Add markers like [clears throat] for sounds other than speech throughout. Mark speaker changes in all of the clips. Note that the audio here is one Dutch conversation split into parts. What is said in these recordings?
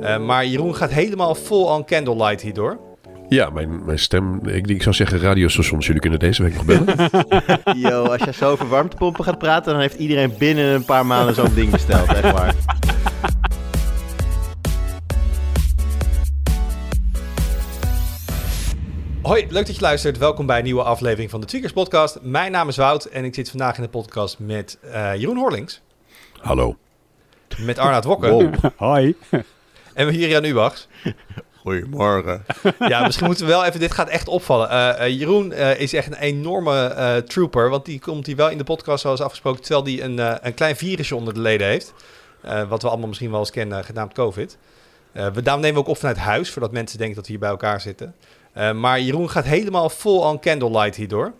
Speaker 1: Uh, maar Jeroen gaat helemaal vol on candlelight hierdoor.
Speaker 2: Ja, mijn, mijn stem. Ik, ik zou zeggen radiostations. Jullie kunnen deze week nog bellen. [laughs]
Speaker 3: Yo, als je zo over warmtepompen gaat praten... dan heeft iedereen binnen een paar maanden zo'n ding besteld. Echt waar.
Speaker 1: Hoi, leuk dat je luistert. Welkom bij een nieuwe aflevering van de Tweakers Podcast. Mijn naam is Wout en ik zit vandaag in de podcast met uh, Jeroen Horlings.
Speaker 2: Hallo.
Speaker 1: Met Arnaud Wokker.
Speaker 4: Wow. Hoi.
Speaker 1: En hier Jan Ubachs. [laughs]
Speaker 3: Goedemorgen. [laughs]
Speaker 1: Ja, misschien moeten we wel even... Dit gaat echt opvallen. Uh, uh, Jeroen is echt een enorme trooper. Want die komt hier wel in de podcast zoals afgesproken... terwijl hij een, een klein virusje onder de leden heeft. wat we allemaal misschien wel eens kennen, genaamd COVID. we, daarom nemen we ook op vanuit huis... voordat mensen denken dat we hier bij elkaar zitten. Maar Jeroen gaat helemaal vol on candlelight hierdoor.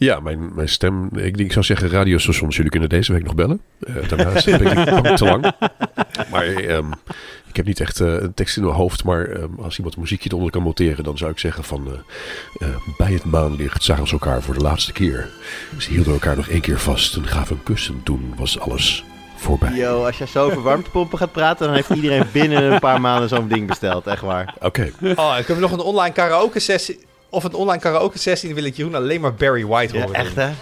Speaker 2: Ja, mijn, mijn stem. Ik, ik zou zeggen radiostations. Jullie kunnen deze week nog bellen. Uh, daarnaast ben ik te lang. Maar um, ik heb niet echt uh, een tekst in mijn hoofd. Maar um, als iemand een muziekje eronder kan monteren... dan zou ik zeggen van... bij het maanlicht zagen ze elkaar voor de laatste keer. Ze hielden elkaar nog één keer vast en gaven een kus. En toen was alles voorbij.
Speaker 3: Yo, als je zo over warmtepompen gaat praten, dan heeft iedereen binnen een paar maanden zo'n ding besteld. Echt waar.
Speaker 2: Oké. Okay.
Speaker 1: Oh, kunnen we nog een online karaoke sessie... Of een online karaoke sessie, dan wil ik Jeroen alleen maar Barry White horen.
Speaker 3: Ja, echt hè?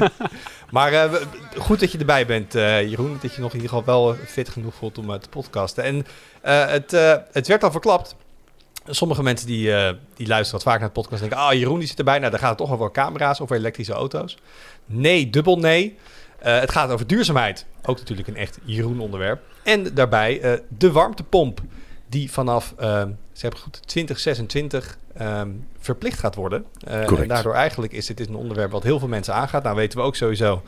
Speaker 3: [laughs]
Speaker 1: maar uh, goed dat je erbij bent, uh, Jeroen. Dat je nog in ieder geval wel fit genoeg voelt om te podcasten. En het, het werd al verklapt. Sommige mensen die, die luisteren wat vaak naar het podcast denken... ah, Jeroen die zit erbij. Nou, dan gaat het toch over camera's of elektrische auto's. Nee, dubbel nee. Uh, het gaat over duurzaamheid. Ook natuurlijk een echt Jeroen onderwerp. En daarbij uh, de warmtepomp. Die vanaf uh, ze hebben goed, 2026 um, verplicht gaat worden. en daardoor eigenlijk is dit een onderwerp wat heel veel mensen aangaat. Nou weten we ook sowieso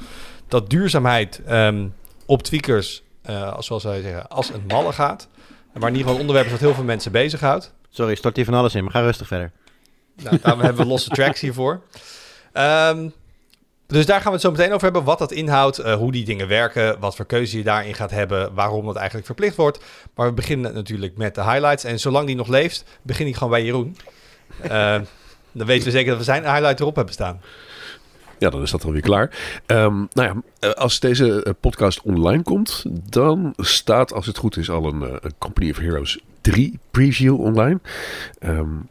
Speaker 1: dat duurzaamheid um, op tweakers, zoals wij zeggen, als een malle gaat. Maar in ieder geval een onderwerp is wat heel veel mensen bezighoudt.
Speaker 3: Sorry, stort hier van alles in, maar ga rustig verder.
Speaker 1: Nou, daarom hebben we losse tracks hiervoor. Um, dus daar gaan we het zo meteen over hebben. Wat dat inhoudt, uh, hoe die dingen werken, wat voor keuze je daarin gaat hebben, waarom dat eigenlijk verplicht wordt. Maar we beginnen natuurlijk met de highlights. En zolang die nog leeft, begin ik gewoon bij Jeroen. Uh, [laughs] dan weten we zeker dat we zijn highlight erop hebben staan.
Speaker 2: Ja, dan is dat alweer klaar. Um, nou ja, als deze podcast online komt, dan staat, als het goed is, al een, een Company of Heroes 3 preview online. Um,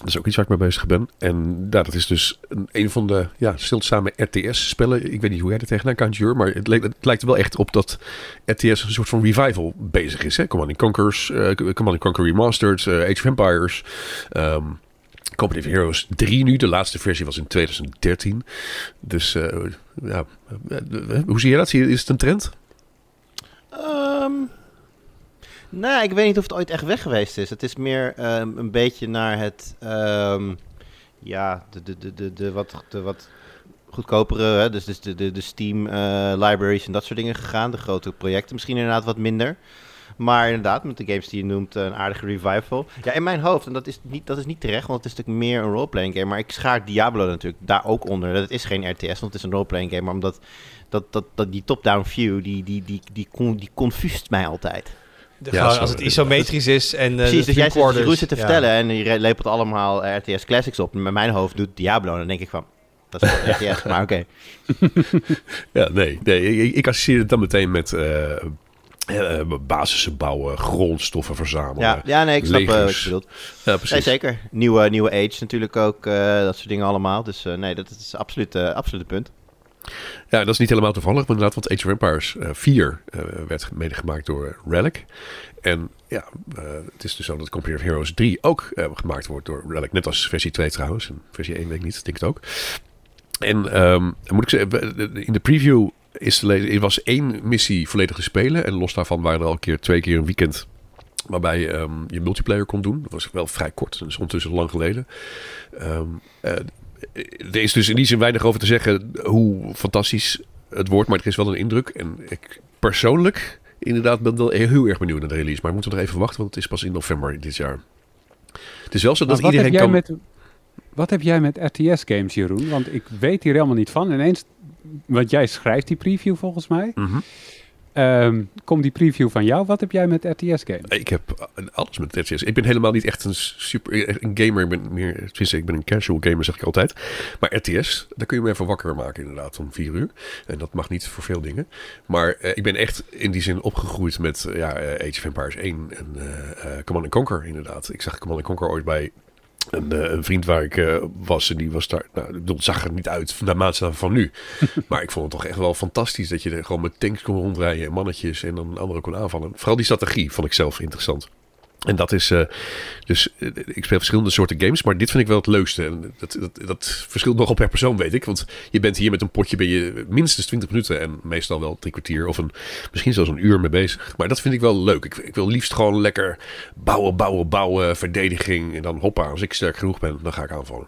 Speaker 2: dat is ook iets waar ik mee bezig ben. En ja, dat is dus een, een van de ja, stiltzame RTS-spellen. Ik weet niet hoe jij er tegenaan kan, Jur, maar het, le het, lijkt er wel echt op dat RTS een soort van revival bezig is. Hè? Command Conquers, uh, Command Conquer Remastered, uh, Age of Empires, um, Company of Heroes 3 nu. De laatste versie was in 2013. Dus uh, ja, hoe zie je dat? Is het een trend?
Speaker 3: Um, nou, ik weet niet of het ooit echt weg geweest is. Het is meer um, een beetje naar het, um, ja, de, de, de, de, de, wat, de wat goedkopere, hè? dus, dus de, de, de Steam uh, libraries en dat soort dingen gegaan. De grote projecten misschien inderdaad wat minder. Maar inderdaad, met de games die je noemt, een aardige revival. Ja, in mijn hoofd, en dat is niet, dat is niet terecht, want het is natuurlijk meer een roleplaying game. Maar ik schaar Diablo natuurlijk daar ook onder. Dat is geen RTS, want het is een roleplaying game. Maar omdat dat, dat, dat, die top-down view, die, die, die, die, die, die confust mij altijd.
Speaker 1: De, ja, als het isometrisch is en uh,
Speaker 3: Precies, dus jij zit Jeroen zit te vertellen en je lepelt allemaal RTS Classics op. Met mijn hoofd doet Diablo en dan denk ik van, dat is [laughs] RTS, maar oké. [laughs]
Speaker 2: ja, nee, nee ik, ik associeer het dan meteen met... Uh, uh, basissen bouwen, grondstoffen verzamelen.
Speaker 3: Ja, ja nee, ik snap uh, wat je bedoelt. Ja, precies. Nee, zeker. Nieuwe, nieuwe Age natuurlijk ook, uh, dat soort dingen allemaal. Dus nee, dat is absoluut, absoluut het punt.
Speaker 2: Ja, dat is niet helemaal toevallig, maar inderdaad, want Age of Empires uh, 4 uh, werd medegemaakt door Relic. En ja, uh, het is dus zo dat Company of Heroes 3 ook uh, gemaakt wordt door Relic. Net als versie 2 trouwens. En versie 1 weet ik niet, denk het ook. En um, moet ik zeggen, in de preview is was één missie volledig te spelen. En los daarvan waren er al een keer, twee keer een weekend waarbij je multiplayer kon doen. Dat was wel vrij kort, is ondertussen lang geleden. Um, uh, er is dus in die zin weinig over te zeggen hoe fantastisch het wordt, maar er is wel een indruk. En ik persoonlijk inderdaad ben wel heel erg benieuwd naar de release. Maar we moeten nog even wachten, want het is pas in november dit jaar. Het is wel zo dat iedereen kan...
Speaker 4: Met, wat heb jij met RTS-games, Jeroen? Want ik weet hier helemaal niet van. Ineens, want jij schrijft die preview volgens mij.
Speaker 2: Mm -hmm.
Speaker 4: Ehm, komt die preview van jou? Wat heb jij met RTS games?
Speaker 2: Ik heb eh, alles met RTS. Ik ben helemaal niet echt een super een gamer. Ik ben meer, ik ben een casual gamer, zeg ik altijd. Maar RTS, daar kun je me even wakker maken inderdaad om vier uur. En dat mag niet voor veel dingen. Maar eh, ik ben echt in die zin opgegroeid met eh, ja, eh, Age of Empires 1 en eh, eh, Command Conquer inderdaad. Ik zag Command Conquer ooit bij een, eh, een vriend waar ik eh, was en die was daar. Nou, ik bedoel, zag er niet uit naar maatstaven van nu. [laughs] maar ik vond het toch echt wel fantastisch dat je er gewoon met tanks kon rondrijden en mannetjes en dan anderen kon aanvallen. Vooral die strategie vond ik zelf interessant. En dat is, eh, dus eh, ik speel verschillende soorten games, maar dit vind ik wel het leukste. En dat, dat, dat verschilt nogal per persoon, weet ik. Want je bent hier met een potje, ben je minstens 20 minuten en meestal wel drie kwartier of een, misschien zelfs een uur mee bezig. Maar dat vind ik wel leuk. Ik, ik wil liefst gewoon lekker bouwen, bouwen, bouwen, verdediging. En dan hoppa, als ik sterk genoeg ben, dan ga ik aanvallen.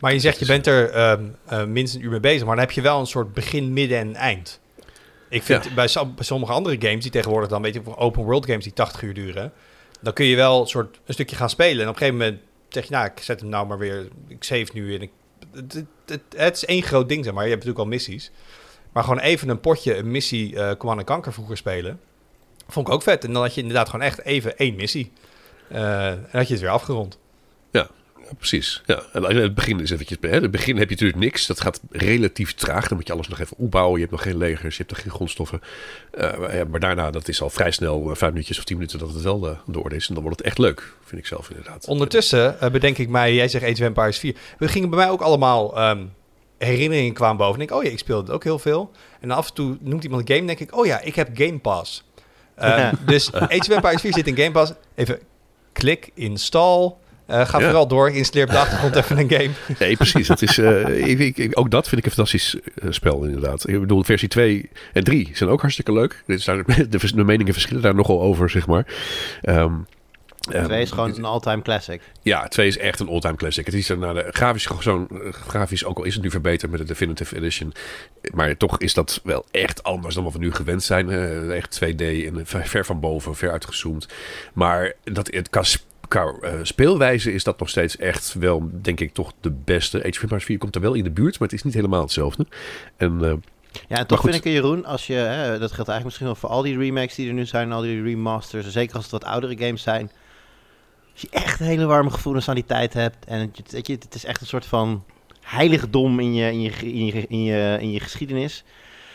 Speaker 1: Maar je zegt, je bent er ehm, eh, minstens een uur mee bezig, maar dan heb je wel een soort begin, midden en eind. Ik vind
Speaker 2: Ja.
Speaker 1: bij, bij sommige andere games, die tegenwoordig dan, weet je, open world games die 80 uur duren, dan kun je wel een soort een stukje gaan spelen. En op een gegeven moment zeg je, nou, ik zet hem nou maar weer, ik save nu en het, het, het, is één groot ding, zeg maar. Je hebt natuurlijk al missies. Maar gewoon even een potje, een missie eh Command Kanker vroeger spelen, vond ik ook vet. En dan had je inderdaad gewoon echt even één missie. Eh, en had je het weer afgerond.
Speaker 2: Ja, precies. Ja. En in het begin is eventjes, hè, in het begin heb je natuurlijk niks. Dat gaat relatief traag. Dan moet je alles nog even opbouwen. Je hebt nog geen legers, je hebt nog geen grondstoffen. Eh, maar, ja, maar daarna, dat is al vrij snel, eh, vijf minuutjes of tien minuten, dat het wel uh, de orde is. En dan wordt het echt leuk, vind ik zelf inderdaad.
Speaker 1: Ondertussen eh, bedenk ik mij, jij zegt Age of Empires 4. We gingen bij mij ook allemaal ehm, herinneringen kwamen boven. En ik, oh ja, ik speelde het ook heel veel. En af en toe noemt iemand een game, denk ik, oh ja, ik heb Game Pass. Ehm, [laughs] dus Age of Empires 4 zit in Game Pass. Even klik, install. Eh, ga
Speaker 2: Ja.
Speaker 1: vooral door, installeer op de achtergrond even een game. [laughs]
Speaker 2: Nee, precies. Dat is, eh, ik, ik- ook dat vind ik een fantastisch eh, spel, inderdaad. Ik bedoel, versie 2 en 3 zijn ook hartstikke leuk. Dit zijn, [laughs] de, de meningen verschillen daar nogal over, zeg maar. Ehm, ehm,
Speaker 3: Twee is gewoon een all-time classic.
Speaker 2: Ja, 2 is echt een all-time classic. Het is er naar de grafisch, zo'n, grafisch, ook al is het nu verbeterd met de Definitive Edition. Maar toch is dat wel echt anders dan wat we nu gewend zijn. Eh, echt 2D en ver, ver van boven, ver uitgezoomd. Maar dat, het, sp- qua eh, speelwijze is dat nog steeds echt wel, denk ik, toch de beste. Age of Empires 4 komt er wel in de buurt, maar het is niet helemaal hetzelfde. En eh,
Speaker 3: Ja, en toch vind ik, Jeroen, als je, hè, dat geldt eigenlijk misschien wel voor al die remakes die er nu zijn, al die remasters, zeker als het wat oudere games zijn. Als je echt hele warme gevoelens aan die tijd hebt en het, je, het is echt een soort van heiligdom in je, in je, in je, in je, in je geschiedenis,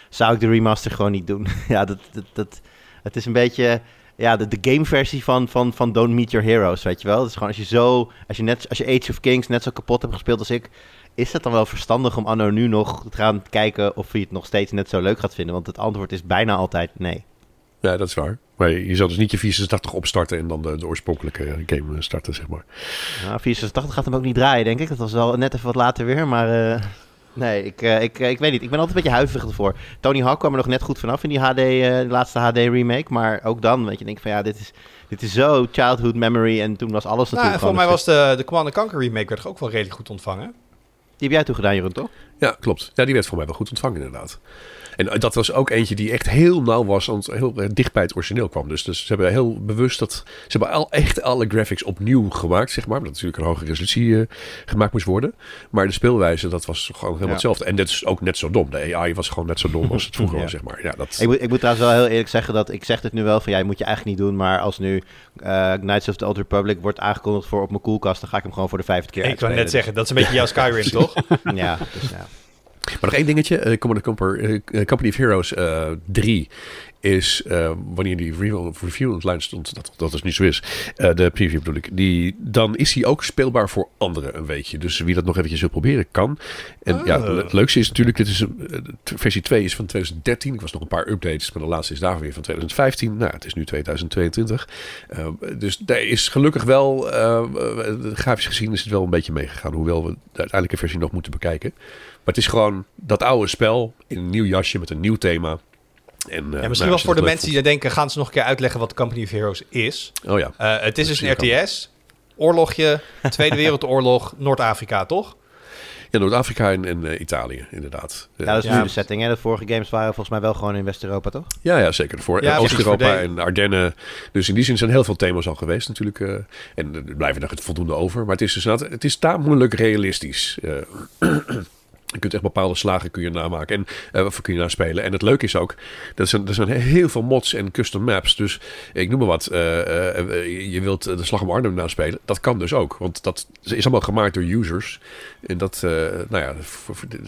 Speaker 3: zou ik de remaster gewoon niet doen. [laughs] ja, dat, dat, dat, het is een beetje ja, de, de gameversie van, van, van Don't Meet Your Heroes, weet je wel. Is gewoon als je zo, als je, net, als je Age of Kings net zo kapot hebt gespeeld als ik, is het dan wel verstandig om anno nu nog te gaan kijken of je het nog steeds net zo leuk gaat vinden? Want het antwoord is bijna altijd nee.
Speaker 2: ja, dat is waar. Maar je zou dus niet je 486 opstarten en dan de, de oorspronkelijke game starten, zeg maar.
Speaker 3: Nou, 486 gaat hem ook niet draaien, denk ik. Dat was wel net even wat later weer, maar... eh, nee, ik, eh, ik, eh, ik weet niet. Ik ben altijd een beetje huiverig ervoor. Tony Hawk kwam er nog net goed vanaf in die HD, eh, de laatste HD remake. Maar ook dan, weet je, denk ik van ja, dit is, dit is zo childhood memory. En toen was alles
Speaker 1: Nou,
Speaker 3: natuurlijk
Speaker 1: volgens mij
Speaker 3: gewoon
Speaker 1: was de, de Command Conquer remake werd ook wel redelijk goed ontvangen.
Speaker 3: Die heb jij toen gedaan, Jeroen, toch?
Speaker 2: Ja, klopt. Ja, die werd voor mij wel goed ontvangen inderdaad. En eh, dat was ook eentje die echt heel nauw was, want heel eh, dicht bij het origineel kwam. Dus, dus ze hebben heel bewust dat... Ze hebben al, echt alle graphics opnieuw gemaakt, zeg maar. Omdat natuurlijk een hoge resolutie eh, gemaakt moest worden. Maar de speelwijze, dat was gewoon helemaal
Speaker 3: Ja.
Speaker 2: hetzelfde. En dit is ook net zo dom. De AI was gewoon net zo dom als het vroeger [laughs]
Speaker 3: Ja.
Speaker 2: was, zeg maar. Ja, dat,
Speaker 3: Ik moet, ik moet trouwens wel heel eerlijk zeggen dat ik zeg dit nu wel van ja, moet je eigenlijk niet doen. Maar als nu Knights of the Old Republic wordt aangekondigd voor op mijn koelkast, dan ga ik hem gewoon voor de vijfde keer
Speaker 1: ik kan net zeggen, dat is een beetje jouw Skyrim, [laughs] toch?
Speaker 3: Ja, dus ja.
Speaker 2: Maar nog één dingetje. eh, Command eh, eh, Company of Heroes eh 3 is, wanneer die review, review online stond, dat, dat dus niet zo is, de preview bedoel ik, die, dan is hij ook speelbaar voor anderen een weekje. Dus wie dat nog eventjes wil proberen, kan. En ja,
Speaker 1: Oh.
Speaker 2: het leukste is natuurlijk, dit is, versie 2 is van 2013. Ik was nog een paar updates, maar de laatste is daar weer van 2015. Nou, het is nu 2022. Eh, dus daar is gelukkig wel, grafisch gezien is het wel een beetje meegegaan. Hoewel we de uiteindelijke versie nog moeten bekijken. Maar het is gewoon dat oude spel in een nieuw jasje met een nieuw thema. En, eh,
Speaker 1: Ja,
Speaker 2: nou,
Speaker 1: misschien wel
Speaker 2: als je
Speaker 1: voor de mensen die denken, gaan ze nog een keer uitleggen wat Company of Heroes is.
Speaker 2: Oh ja.
Speaker 1: Eh, het is dus een RTS, oorlogje, [laughs] Tweede Wereldoorlog, Noord-Afrika, toch?
Speaker 2: Ja, Noord-Afrika en, en eh, Italië, inderdaad.
Speaker 3: ja, dat is
Speaker 1: Ja.
Speaker 3: nu de setting. Hè? De vorige games waren volgens mij wel gewoon in West-Europa, toch?
Speaker 2: Ja, ja, zeker. Voor
Speaker 1: Ja,
Speaker 2: Oost-Europa en Ardennen. Dus in die zin zijn heel veel thema's al geweest natuurlijk. eh, en er blijven nog het voldoende over. Maar het is dus het is tamelijk realistisch. eh, Je kunt echt bepaalde slagen kun je namaken en uh, of kun je naspelen. En het leuke is ook, dat zijn, er zijn heel veel mods en custom maps. Dus ik noem maar wat, uh, uh, je wilt de Slag om Arnhem naspelen. Dat kan dus ook, want dat is allemaal gemaakt door users. En dat, nou ja,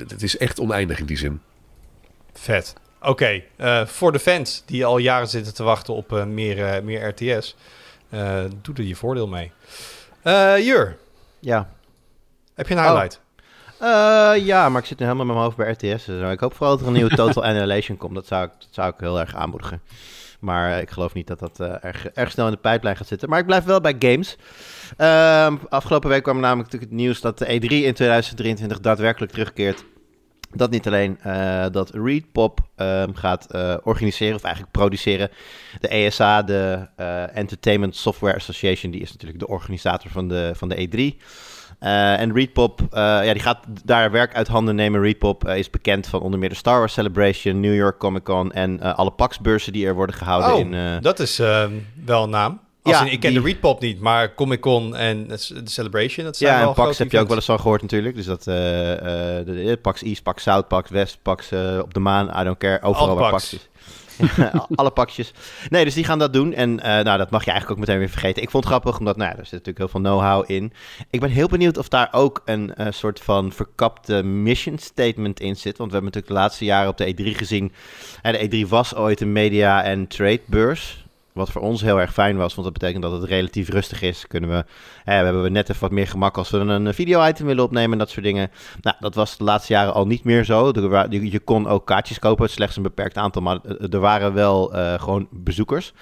Speaker 2: het is echt oneindig in die zin.
Speaker 1: Vet. Oké, okay. voor de fans die al jaren zitten te wachten op meer, meer RTS, doe er je voordeel mee. Jur.
Speaker 3: Ja.
Speaker 1: Heb je een highlight?
Speaker 3: Uh, ja, maar ik zit nu helemaal met mijn hoofd bij RTS. Dus ik hoop vooral dat er een nieuwe Total [laughs] Annihilation komt. Dat zou, ik, dat zou ik heel erg aanmoedigen. Maar ik geloof niet dat dat uh, erg, erg snel in de pijplijn gaat zitten. Maar ik blijf wel bij games. Uh, afgelopen week kwam namelijk het nieuws dat de E3 in 2023 daadwerkelijk terugkeert. Dat niet alleen uh, dat Readpop um, gaat uh, organiseren, of eigenlijk produceren. De ESA, de Entertainment Software Association, die is natuurlijk de organisator van de, van de E3. Uh, en Readpop, uh, ja, die gaat daar werk uit handen nemen. Readpop uh, is bekend van onder meer de Star Wars Celebration, New York Comic Con en alle PAX-beurzen die er worden gehouden.
Speaker 1: Oh,
Speaker 3: in,
Speaker 1: dat is ehm, wel een naam. Ja, in, ik ken die... de Readpop niet, maar Comic Con en de Celebration, dat zijn
Speaker 3: ja,
Speaker 1: wel
Speaker 3: en PAX heb je ook wel eens van gehoord natuurlijk. Dus dat de, PAX East, PAX South, PAX West, PAX op de maan, I don't care, overal waar PAX is. [laughs] alle pakjes. Nee, dus die gaan dat doen. En uh, nou, dat mag je eigenlijk ook meteen weer vergeten. Ik vond het grappig, omdat nou, er zit natuurlijk heel veel know-how in. Ik ben heel benieuwd of daar ook een uh, soort van verkapte mission statement in zit. Want we hebben natuurlijk de laatste jaren op de E3 gezien. En de E3 was ooit een media- en trade-beurs. Wat voor ons heel erg fijn was, want dat betekent dat het relatief rustig is. Kunnen we, hè, hebben we net even wat meer gemak als we een video-item willen opnemen en dat soort dingen. Nou, dat was de laatste jaren al niet meer zo. Je kon ook kaartjes kopen, slechts een beperkt aantal, maar er waren wel uh, gewoon bezoekers.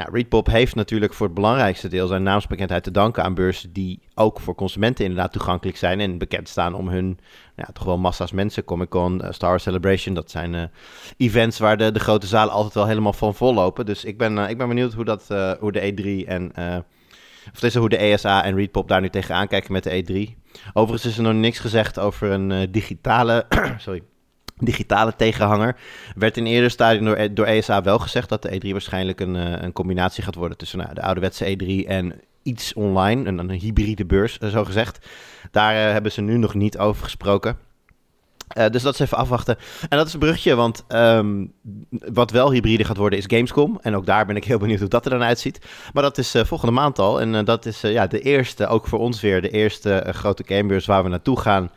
Speaker 3: Ja, Readpop heeft natuurlijk voor het belangrijkste deel zijn naamsbekendheid te danken aan beurzen die ook voor consumenten inderdaad toegankelijk zijn en bekend staan om hun ja, toch wel massa's mensen. Comic Con, uh, Star Celebration, dat zijn uh, events waar de, de grote zalen altijd wel helemaal van vol lopen. Dus ik ben, uh, ik ben benieuwd hoe, dat, hoe de E3 en of is hoe de ESA en Readpop daar nu tegenaan kijken met de E3. Overigens is er nog niks gezegd over een digitale, [clears throat] sorry, digitale tegenhanger. Werd in eerder stadium door, door ESA wel gezegd dat de E3 waarschijnlijk een, een combinatie gaat worden tussen nou, de ouderwetse E3 en iets online, een, een hybride beurs, zo gezegd. Daar uh, hebben ze nu nog niet over gesproken. Uh, dus dat is even afwachten. En dat is een brugje, want um, wat wel hybride gaat worden is Gamescom. En ook daar ben ik heel benieuwd hoe dat er dan uitziet. Maar dat is uh, volgende maand al. En uh, dat is ja, de eerste, ook voor ons weer, de eerste grote gamebeurs waar we naartoe gaan.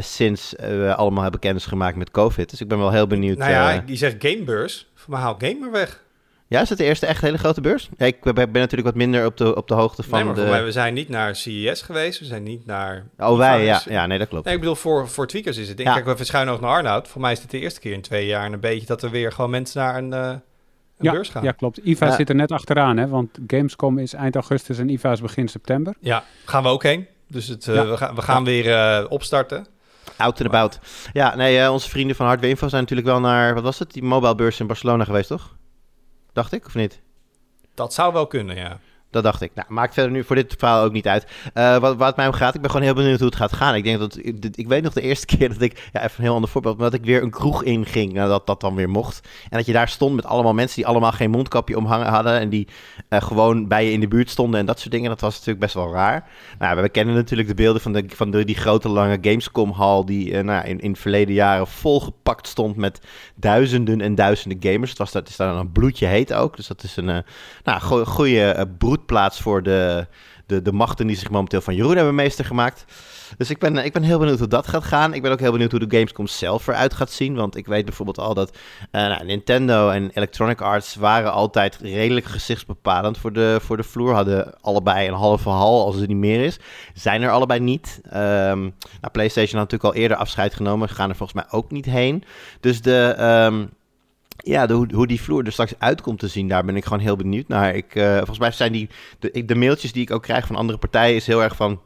Speaker 3: sinds we allemaal hebben kennis gemaakt met COVID. Dus ik ben wel heel benieuwd.
Speaker 1: Nou ja, die zegt gamebeurs. Maar haal gamer weg.
Speaker 3: Ja, is het de eerste echt hele grote beurs? Ja, ik ben natuurlijk wat minder op de, op de hoogte van
Speaker 1: nee, maar
Speaker 3: de...
Speaker 1: Mij, we zijn niet naar CES geweest, we zijn niet naar...
Speaker 3: Oh, wij, ja. ja. Nee, dat klopt.
Speaker 1: Nee, ik bedoel, voor, voor tweakers is het. Ja. Kijk, we verschuiven ook naar Arnoud. Voor mij is het de eerste keer in twee jaar een beetje dat er weer gewoon mensen naar een, uh, een
Speaker 4: ja,
Speaker 1: beurs gaan.
Speaker 4: Ja, klopt. IFA ja. zit er net achteraan, hè? Want Gamescom is eind augustus en IFA is begin september.
Speaker 1: Ja, gaan we ook heen. Dus het, uh, we, gaan, we gaan weer uh, opstarten.
Speaker 3: Out and about. Ja, nee, uh, onze vrienden van Hardware Info zijn natuurlijk wel naar, wat was het, die mobile beurs in Barcelona geweest, toch? Dacht ik, of niet?
Speaker 1: Dat zou wel kunnen, ja.
Speaker 3: Dat dacht ik. Nou, maakt verder nu voor dit verhaal ook niet uit. Uh, wat, wat mij om gaat, ik ben gewoon heel benieuwd hoe het gaat gaan. Ik denk dat, ik, weet nog de eerste [laughs] keer dat ik, ja, even een heel ander voorbeeld, maar dat ik weer een kroeg inging, nou, dat dat dan weer mocht. En dat je daar stond met allemaal mensen die allemaal geen mondkapje omhangen hadden en die uh, gewoon bij je in de buurt stonden en dat soort dingen. Dat was natuurlijk best wel raar. Nou, we kennen natuurlijk de beelden van, de, van de, die grote lange Gamescom-hal die uh, nou, in, in verleden jaren volgepakt stond met duizenden en duizenden gamers. Het was dat is daar een bloedje heet ook, dus dat is een nou, go goede broed plaats voor de, de, de machten die zich momenteel van Jeroen hebben meester gemaakt. Dus ik ben, ik ben heel benieuwd hoe dat gaat gaan. Ik ben ook heel benieuwd hoe de Gamescom zelf eruit gaat zien. Want ik weet bijvoorbeeld al dat uh, nou, Nintendo en Electronic Arts waren altijd redelijk gezichtsbepalend voor de, voor de vloer. Hadden allebei een halve hal als het niet meer is. Zijn er allebei niet. Um, nou, PlayStation had natuurlijk al eerder afscheid genomen. Gaan er volgens mij ook niet heen. Dus de... Um, ja, de, hoe die vloer er straks uitkomt te zien, daar ben ik gewoon heel benieuwd naar. Ik, uh, volgens mij zijn die, de mailtjes die ik ook krijg van andere partijen, is heel erg van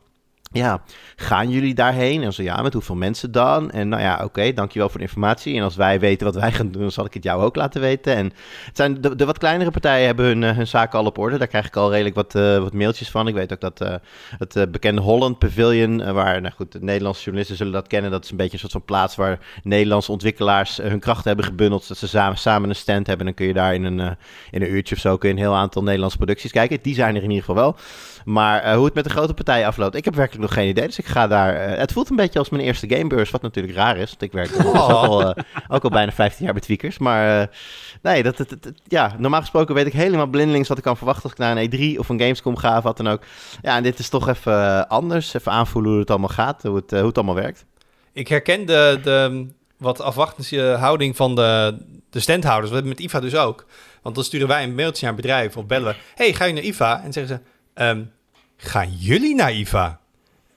Speaker 3: ja, gaan jullie daarheen? En zo ja, met hoeveel mensen dan? En nou ja, oké, dankjewel voor de informatie. En als wij weten wat wij gaan doen, dan zal ik het jou ook laten weten. En het zijn de, de wat kleinere partijen hebben hun, uh, hun zaken al op orde. Daar krijg ik al redelijk wat, uh, wat mailtjes van. Ik weet ook dat uh, het bekende Holland Pavilion, waar, nou goed, de Nederlandse journalisten zullen dat kennen. Dat is een beetje een soort van plaats waar Nederlandse ontwikkelaars hun krachten hebben gebundeld. Dat ze samen, samen een stand hebben. Dan kun je daar in een, in een uurtje of zo kun je een heel aantal Nederlandse producties kijken. Die zijn er in ieder geval wel. Maar hoe het met de grote partijen afloopt, ik heb werkelijk nog geen idee. Dus ik ga daar... eh, het voelt een beetje als mijn eerste gamebeurs, wat natuurlijk raar is. Want ik werk [laughs] ook, al, eh, ook al bijna 15 jaar bij Tweakers. Maar eh, nee, dat, dat, dat- dat- ja, normaal gesproken weet ik helemaal blindelings wat ik kan verwachten als ik naar een E3 of een Gamescom ga of wat dan ook. Ja, en dit is toch even eh, anders. Even aanvoelen hoe het allemaal gaat, hoe het, eh, hoe het allemaal werkt.
Speaker 1: Ik herken de, de wat afwachtende houding van de, de standhouders. We hebben met IFA dus ook. Want dan sturen wij een mailtje naar een bedrijf of bellen we... hey, ga je naar IFA? En zeggen ze... ehm, gaan jullie naar IFA?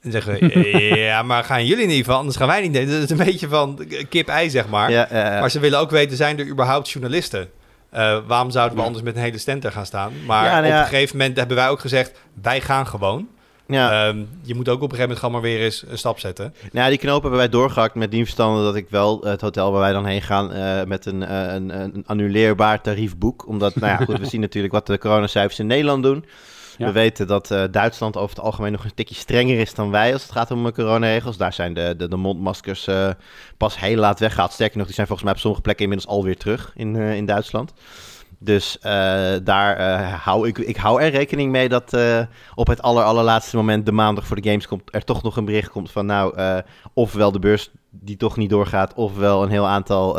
Speaker 1: En zeggen we... [laughs] ja, maar gaan jullie naar IFA? Anders gaan wij niet. Dat is een beetje van kip-ei, zeg maar.
Speaker 3: Ja,
Speaker 1: Maar ze willen ook weten, zijn er überhaupt journalisten? Eh, waarom zouden we anders met een hele stand er gaan staan? Maar
Speaker 3: Ja, nou
Speaker 1: op een gegeven moment hebben wij ook gezegd... wij gaan gewoon.
Speaker 3: ja.
Speaker 1: Ehm, je moet ook op een gegeven moment gewoon maar weer eens een stap zetten.
Speaker 3: Nou, ja, die knoop hebben wij doorgehakt met die verstande dat ik wel het hotel waar wij dan heen gaan eh, met een, eh, een, een annuleerbaar tarief boek. Omdat, nou ja, goed, we [laughs] zien natuurlijk wat de coronacijfers in Nederland doen. We weten dat eh, Duitsland over het algemeen nog een tikje strenger is dan wij als het gaat om eh, coronaregels. Daar zijn de, de, de mondmaskers eh, pas heel laat weggehaald. Sterker nog, die zijn volgens mij op sommige plekken inmiddels alweer terug in, in Duitsland. Dus daar hou ik, ik hou er rekening mee dat op het aller, allerlaatste moment, de maandag voor de games, komt, er toch nog een bericht komt van nou, ofwel de beurs die toch niet doorgaat, ofwel een heel aantal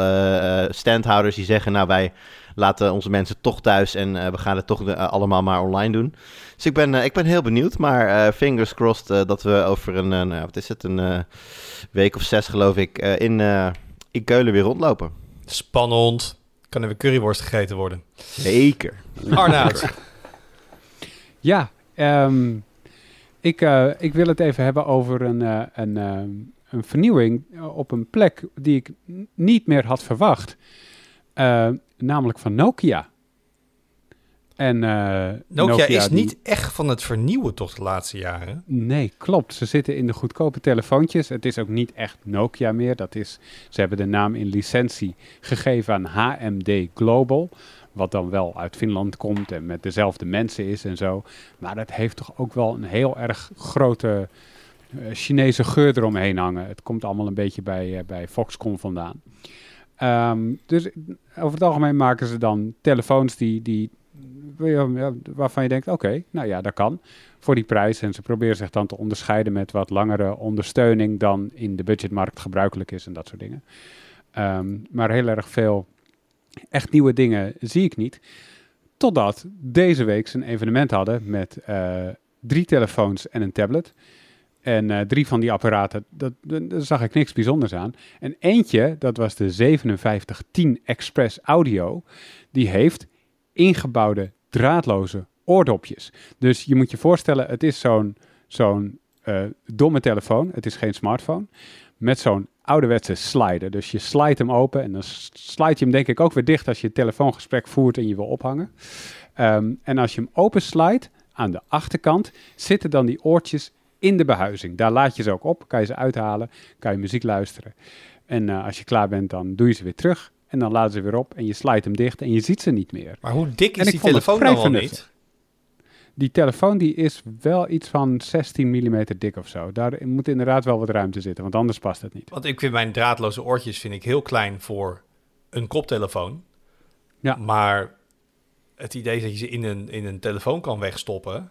Speaker 3: standhouders die zeggen nou wij laten onze mensen toch thuis en we gaan het toch allemaal maar online doen. Dus ik ben, eh, ik ben heel benieuwd, maar eh, fingers crossed eh, dat we over een, eh, nou, wat is het, een eh, week of zes geloof ik, eh, in, eh, in Keulen weer rondlopen.
Speaker 1: Spannend. Kan er weer curryworst gegeten worden.
Speaker 3: Zeker.
Speaker 1: Arnoud.
Speaker 4: Ja, ehm, ik, eh, ik wil het even hebben over een, eh, een, ehm, een vernieuwing op een plek die ik niet meer had verwacht. Eh, namelijk van Nokia. En, eh,
Speaker 1: Nokia, is
Speaker 4: die-
Speaker 1: niet echt van het vernieuwen toch de laatste jaren.
Speaker 4: Nee, klopt. Ze zitten in de goedkope telefoontjes. Het is ook niet echt Nokia meer. Dat is, ze hebben de naam in licentie gegeven aan HMD Global. Wat dan wel uit Finland komt en met dezelfde mensen is en zo. Maar dat heeft toch ook wel een heel erg grote eh, Chinese geur eromheen hangen. Het komt allemaal een beetje bij, eh, bij Foxconn vandaan. Ehm, dus over het algemeen maken ze dan telefoons die, die, waarvan je denkt, oké, nou ja, dat kan voor die prijs. En ze proberen zich dan te onderscheiden met wat langere ondersteuning dan in de budgetmarkt gebruikelijk is en dat soort dingen. Ehm, maar heel erg veel echt nieuwe dingen zie ik niet. Totdat deze week ze een evenement hadden met eh, drie telefoons en een tablet. En eh, drie van die apparaten, dat, daar zag ik niks bijzonders aan. En eentje, dat was de 5710 Express Audio, die heeft ingebouwde draadloze oordopjes. Dus je moet je voorstellen, het is zo'n zo'n eh, domme telefoon, het is geen smartphone, met zo'n ouderwetse slider. Dus je slijt hem open en dan slijt je hem denk ik ook weer dicht als je een telefoongesprek voert en je wil ophangen. Ehm, en als je hem open slijt, aan de achterkant zitten dan die oortjes in de behuizing. Daar laat je ze ook op, kan je ze uithalen, kan je muziek luisteren. En eh, als je klaar bent, dan doe je ze weer terug. En dan laten ze weer op en je slijt hem dicht en je ziet ze niet meer.
Speaker 1: Maar hoe dik is die telefoon
Speaker 4: vrij
Speaker 1: dan wel
Speaker 4: vernuftig.
Speaker 1: niet?
Speaker 4: Die telefoon die is wel iets van 16 mm dik of zo. Daar moet inderdaad wel wat ruimte zitten, want anders past het niet.
Speaker 1: Want ik vind mijn draadloze oortjes vind ik heel klein voor een koptelefoon.
Speaker 4: Ja.
Speaker 1: Maar het idee dat je ze in een, in een telefoon kan wegstoppen.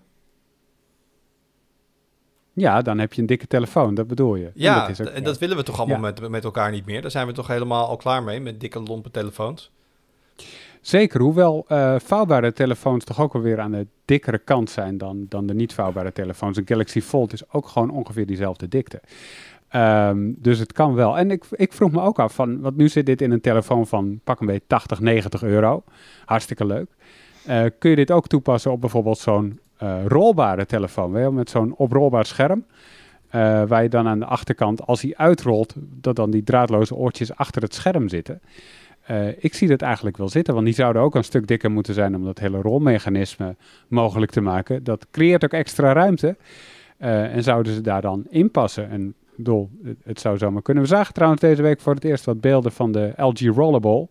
Speaker 4: Ja, dan heb je een dikke telefoon, dat bedoel je. En
Speaker 1: Ja,
Speaker 4: dat is ook,
Speaker 1: en dat willen we toch allemaal
Speaker 4: Ja.
Speaker 1: met, met elkaar niet meer. Daar zijn we toch helemaal al klaar mee met dikke lompe telefoons.
Speaker 4: Zeker, hoewel eh, vouwbare telefoons toch ook wel weer aan de dikkere kant zijn dan, dan de niet vouwbare telefoons. Een Galaxy Fold is ook gewoon ongeveer diezelfde dikte. Ehm, dus het kan wel. En ik, ik vroeg me ook af van, want nu zit dit in een telefoon van pak een beetje 80, 90 euro. Hartstikke leuk. Eh, kun je dit ook toepassen op bijvoorbeeld zo'n rolbare telefoon, wel, met zo'n oprolbaar scherm? Eh, waar je dan aan de achterkant, als hij uitrolt, dat dan die draadloze oortjes achter het scherm zitten. Eh, ik zie dat eigenlijk wel zitten, want die zouden ook een stuk dikker moeten zijn om dat hele rolmechanisme mogelijk te maken. Dat creëert ook extra ruimte. Eh, en zouden ze daar dan in passen? En ik bedoel, het, zou zomaar kunnen. We zagen trouwens deze week voor het eerst wat beelden van de LG Rollerball.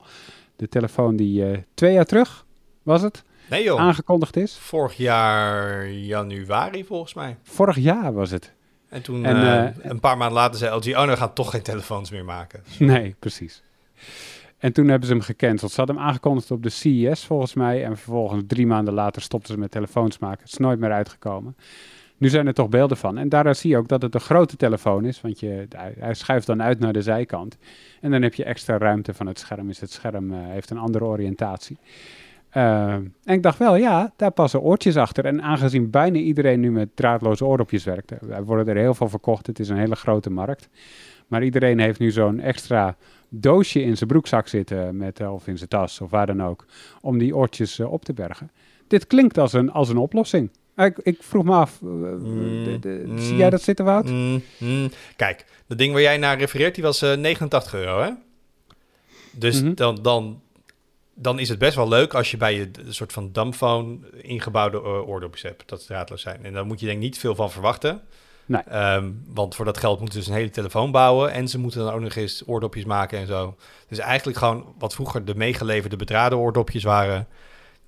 Speaker 4: De telefoon die eh, twee jaar terug, was het,
Speaker 1: Nee joh,
Speaker 4: aangekondigd is.
Speaker 1: vorig jaar januari volgens mij.
Speaker 4: Vorig jaar was het.
Speaker 1: En toen
Speaker 4: En,
Speaker 1: eh,
Speaker 4: eh,
Speaker 1: een paar maanden later zei LG, oh nou, we gaan toch geen telefoons meer maken. [laughs]
Speaker 4: Nee, precies. En toen hebben ze hem gecanceld. Ze hadden hem aangekondigd op de CES volgens mij. En vervolgens drie maanden later stopten ze met telefoons maken. Het is nooit meer uitgekomen. Nu zijn er toch beelden van. En daaruit zie je ook dat het een grote telefoon is, want je, hij, schuift dan uit naar de zijkant. En dan heb je extra ruimte van het scherm. Is het scherm eh, heeft een andere oriëntatie. Uh, en ik dacht wel, ja, daar passen oortjes achter. En aangezien bijna iedereen nu met draadloze oordopjes werkt, er worden er heel veel verkocht. Het is een hele grote markt. Maar iedereen heeft nu zo'n extra doosje in zijn broekzak zitten, met, of in zijn tas of waar dan ook, om die oortjes uh, op te bergen. Dit klinkt als een, als een oplossing. Ik, ik vroeg me af, mm, de, de, mm, zie jij dat zitten, Wout?
Speaker 1: Mm, Kijk, dat ding waar jij naar refereert, die was uh, 89 euro, hè? Dus mm -hmm. dan, dan dan is het best wel leuk als je bij je een soort van dumbphone ingebouwde uh, oordopjes hebt, dat ze draadloos zijn. En daar moet je denk ik niet veel van verwachten.
Speaker 4: Nee.
Speaker 1: Um, want voor dat geld moeten ze dus een hele telefoon bouwen en ze moeten dan ook nog eens oordopjes maken en zo. Dus eigenlijk gewoon wat vroeger de meegeleverde bedraden oordopjes waren,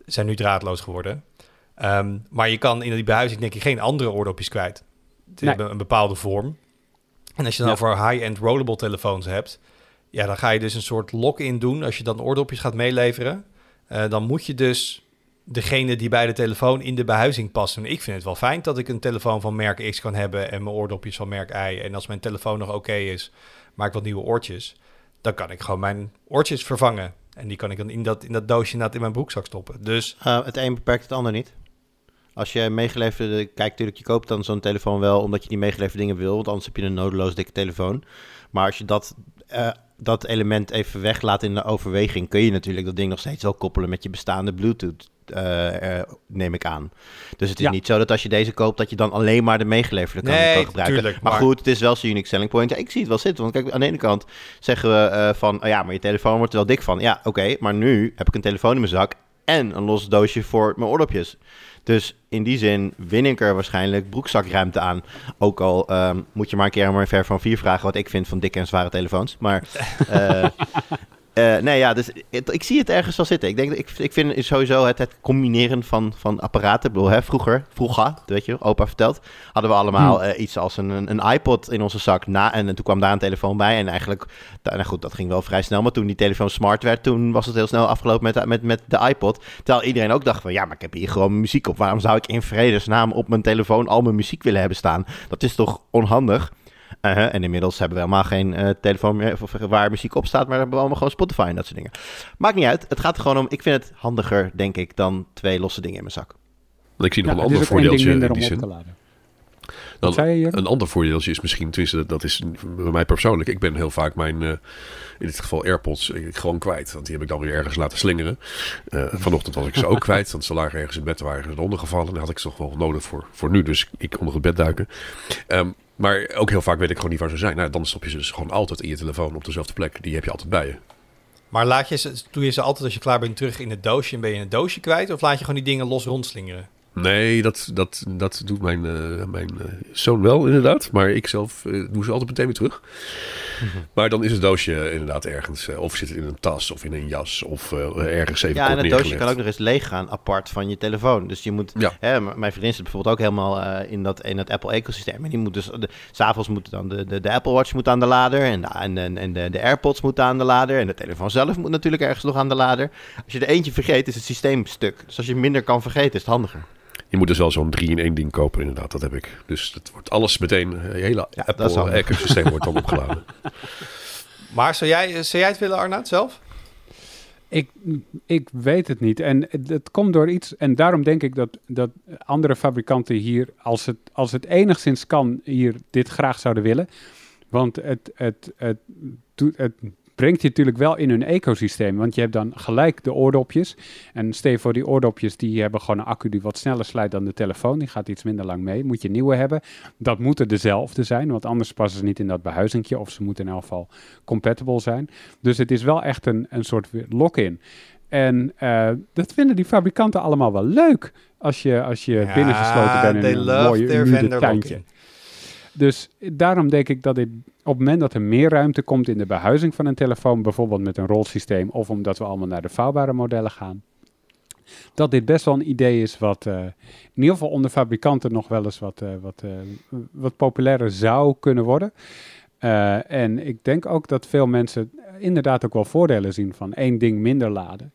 Speaker 1: zijn nu draadloos geworden. Um, maar je kan in die behuizing denk ik geen andere oordopjes kwijt. Nee. hebben een bepaalde vorm. En als je dan ja. voor high-end rollable telefoons hebt, ja, dan ga je dus een soort lock-in doen. Als je dan oordopjes gaat meeleveren, uh, dan moet je dus degene die bij de telefoon in de behuizing passen. Ik vind het wel fijn dat ik een telefoon van merk X kan hebben en mijn oordopjes van merk Y. En als mijn telefoon nog oké is, maak ik wat nieuwe oortjes. Dan kan ik gewoon mijn oortjes vervangen. En die kan ik dan in dat, in dat doosje in mijn broekzak stoppen. Dus...
Speaker 3: Uh, het een beperkt het ander niet. Als je meegeleverde, kijk natuurlijk, je koopt dan zo'n telefoon wel omdat je die meegeleverde dingen wil, want anders heb je een nodeloos dikke telefoon. Maar als je dat uh, dat element even weglaat in de overweging, kun je natuurlijk dat ding nog steeds wel koppelen met je bestaande Bluetooth. Uh, uh, neem ik aan. Dus het is ja. niet zo dat als je deze koopt, dat je dan alleen maar de meegeleverde kan,
Speaker 1: nee,
Speaker 3: kan gebruiken.
Speaker 1: Tuurlijk,
Speaker 3: maar, maar, goed, het is wel zo'n unique selling point. Ja, ik zie het wel zitten. Want kijk, aan de ene kant zeggen we uh, van, oh ja, maar je telefoon wordt er wel dik van. Ja, oké, okay, maar nu heb ik een telefoon in mijn zak en een los doosje voor mijn oordopjes. Dus in die zin win ik er waarschijnlijk broekzakruimte aan. Ook al um, moet je maar een keer maar ver van vier vragen wat ik vind van dikke en zware telefoons. Maar uh, [laughs] Uh, nee, ja, dus het, ik zie het ergens wel zitten. Ik denk, ik, ik vind sowieso het, het combineren van, van apparaten. Ik bedoel, hè, vroeger, vroeger, weet je, opa vertelt, hadden we allemaal hmm. uh, iets als een, een, een, iPod in onze zak. Na, en, en, toen kwam daar een telefoon bij. En eigenlijk, nou goed, dat ging wel vrij snel. Maar toen die telefoon smart werd, toen was het heel snel afgelopen met, met, met de iPod. Terwijl iedereen ook dacht van, ja, maar ik heb hier gewoon muziek op. Waarom zou ik in vredesnaam op mijn telefoon al mijn muziek willen hebben staan? Dat is toch onhandig? Uh. En inmiddels hebben we helemaal geen uh, telefoon meer waar muziek op staat, maar hebben we allemaal gewoon Spotify en dat soort dingen. Maakt niet uit. Het gaat er gewoon om. Ik vind het handiger, denk ik, dan twee losse dingen in mijn zak.
Speaker 2: Ik zie nog ja, een ander voordeeltje in die zin.
Speaker 4: Dan,
Speaker 2: een ander voordeeltje is misschien, tenminste, dat, is bij mij persoonlijk. Ik ben heel vaak mijn, uh, in dit geval AirPods, ik, gewoon kwijt. Want die heb ik dan weer ergens laten slingeren. Uh, vanochtend was ik ze ook [laughs] kwijt, want ze lagen ergens in bed, waren ze eronder gevallen. En had ik ze toch wel nodig voor, voor nu, dus ik onder het bed duiken. Um, maar ook heel vaak weet ik gewoon niet waar ze zijn. Nou, dan stop je ze dus gewoon altijd in je telefoon op dezelfde plek. Die heb je altijd bij je.
Speaker 1: Maar laat je ze, doe je ze altijd als je klaar bent terug in het doosje en ben je een doosje kwijt? Of laat je gewoon die dingen los rondslingeren?
Speaker 2: Nee, dat, dat, dat doet mijn, uh, mijn uh, zoon wel inderdaad. Maar ik zelf uh, doe ze altijd meteen weer terug. Mm-hmm. Maar dan is het doosje inderdaad ergens. of zit het in een tas of in een jas of ergens even
Speaker 3: Ja, en het doosje kan ook nog eens leeg gaan apart van je telefoon. Dus je moet...
Speaker 2: Ja.
Speaker 3: Hè, mijn vriendin zit bijvoorbeeld ook helemaal in, dat, in het Apple-ecosysteem. En die moet dus... S'avonds moet dan de, de, de, Apple Watch moet aan de lader. En, en, en, en de, de AirPods moeten aan de lader. En de telefoon zelf moet natuurlijk ergens nog aan de lader. Als je er eentje vergeet, is het systeem stuk. Dus als je minder kan vergeten, is het handiger.
Speaker 2: Je moet dus wel zo'n 3-in-1 ding kopen, inderdaad. Dat heb ik. Dus het wordt alles meteen, je hele ja, Apple-ecosysteem wordt dan [laughs] opgeladen.
Speaker 1: Maar zou jij, zou jij het willen, Arnoud, zelf?
Speaker 4: Ik, ik weet het niet. En het komt door iets. En daarom denk ik dat, dat andere fabrikanten hier, als het, als het enigszins kan, hier dit graag zouden willen. Want het, het, het, het, het brengt je natuurlijk wel in hun ecosysteem. Want je hebt dan gelijk de oordopjes. En stel voor, die oordopjes die hebben gewoon een accu die wat sneller slijt dan de telefoon. Die gaat iets minder lang mee. Moet je nieuwe hebben. Dat moeten dezelfde zijn, want anders passen ze niet in dat behuizingje. Of ze moeten in elk geval compatible zijn. Dus het is wel echt een, een soort lock-in. En uh, dat vinden die fabrikanten allemaal wel leuk. Als je, als je ja, binnengesloten bent in een mooie tuintje. Dus daarom denk ik dat dit, op het moment dat er meer ruimte komt in de behuizing van een telefoon, bijvoorbeeld met een rolsysteem, of omdat we allemaal naar de vouwbare modellen gaan, dat dit best wel een idee is wat uh, in ieder geval onder fabrikanten nog wel eens wat, uh, wat, uh, wat populairder zou kunnen worden. en ik denk ook dat veel mensen inderdaad ook wel voordelen zien van één ding minder laden.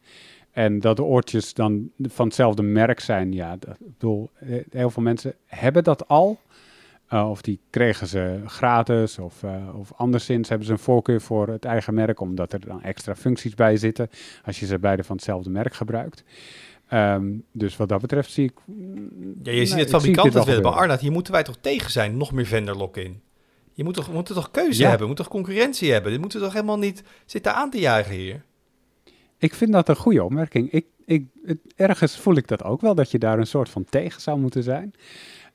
Speaker 4: En dat de oortjes dan van hetzelfde merk zijn, ja, dat, ik bedoel, eh, heel veel mensen hebben dat al. Uh, of die kregen ze gratis, of, uh, of anderszins hebben ze een voorkeur voor het eigen merk, omdat er dan extra functies bij zitten, als je ze beide van hetzelfde merk gebruikt. Um, dus wat dat betreft zie ik...
Speaker 1: Ja, je ziet het fabrikant het willen, maar Arnoud, hier moeten wij toch tegen zijn, nog meer vendor lock-in. Je moet toch, moet toch keuze ja. hebben, moet toch concurrentie hebben. Dit moeten we toch helemaal niet zitten aan te jagen hier.
Speaker 4: Ik vind dat een goede opmerking. Ik, ik, het, ergens voel ik dat ook wel, dat je daar een soort van tegen zou moeten zijn.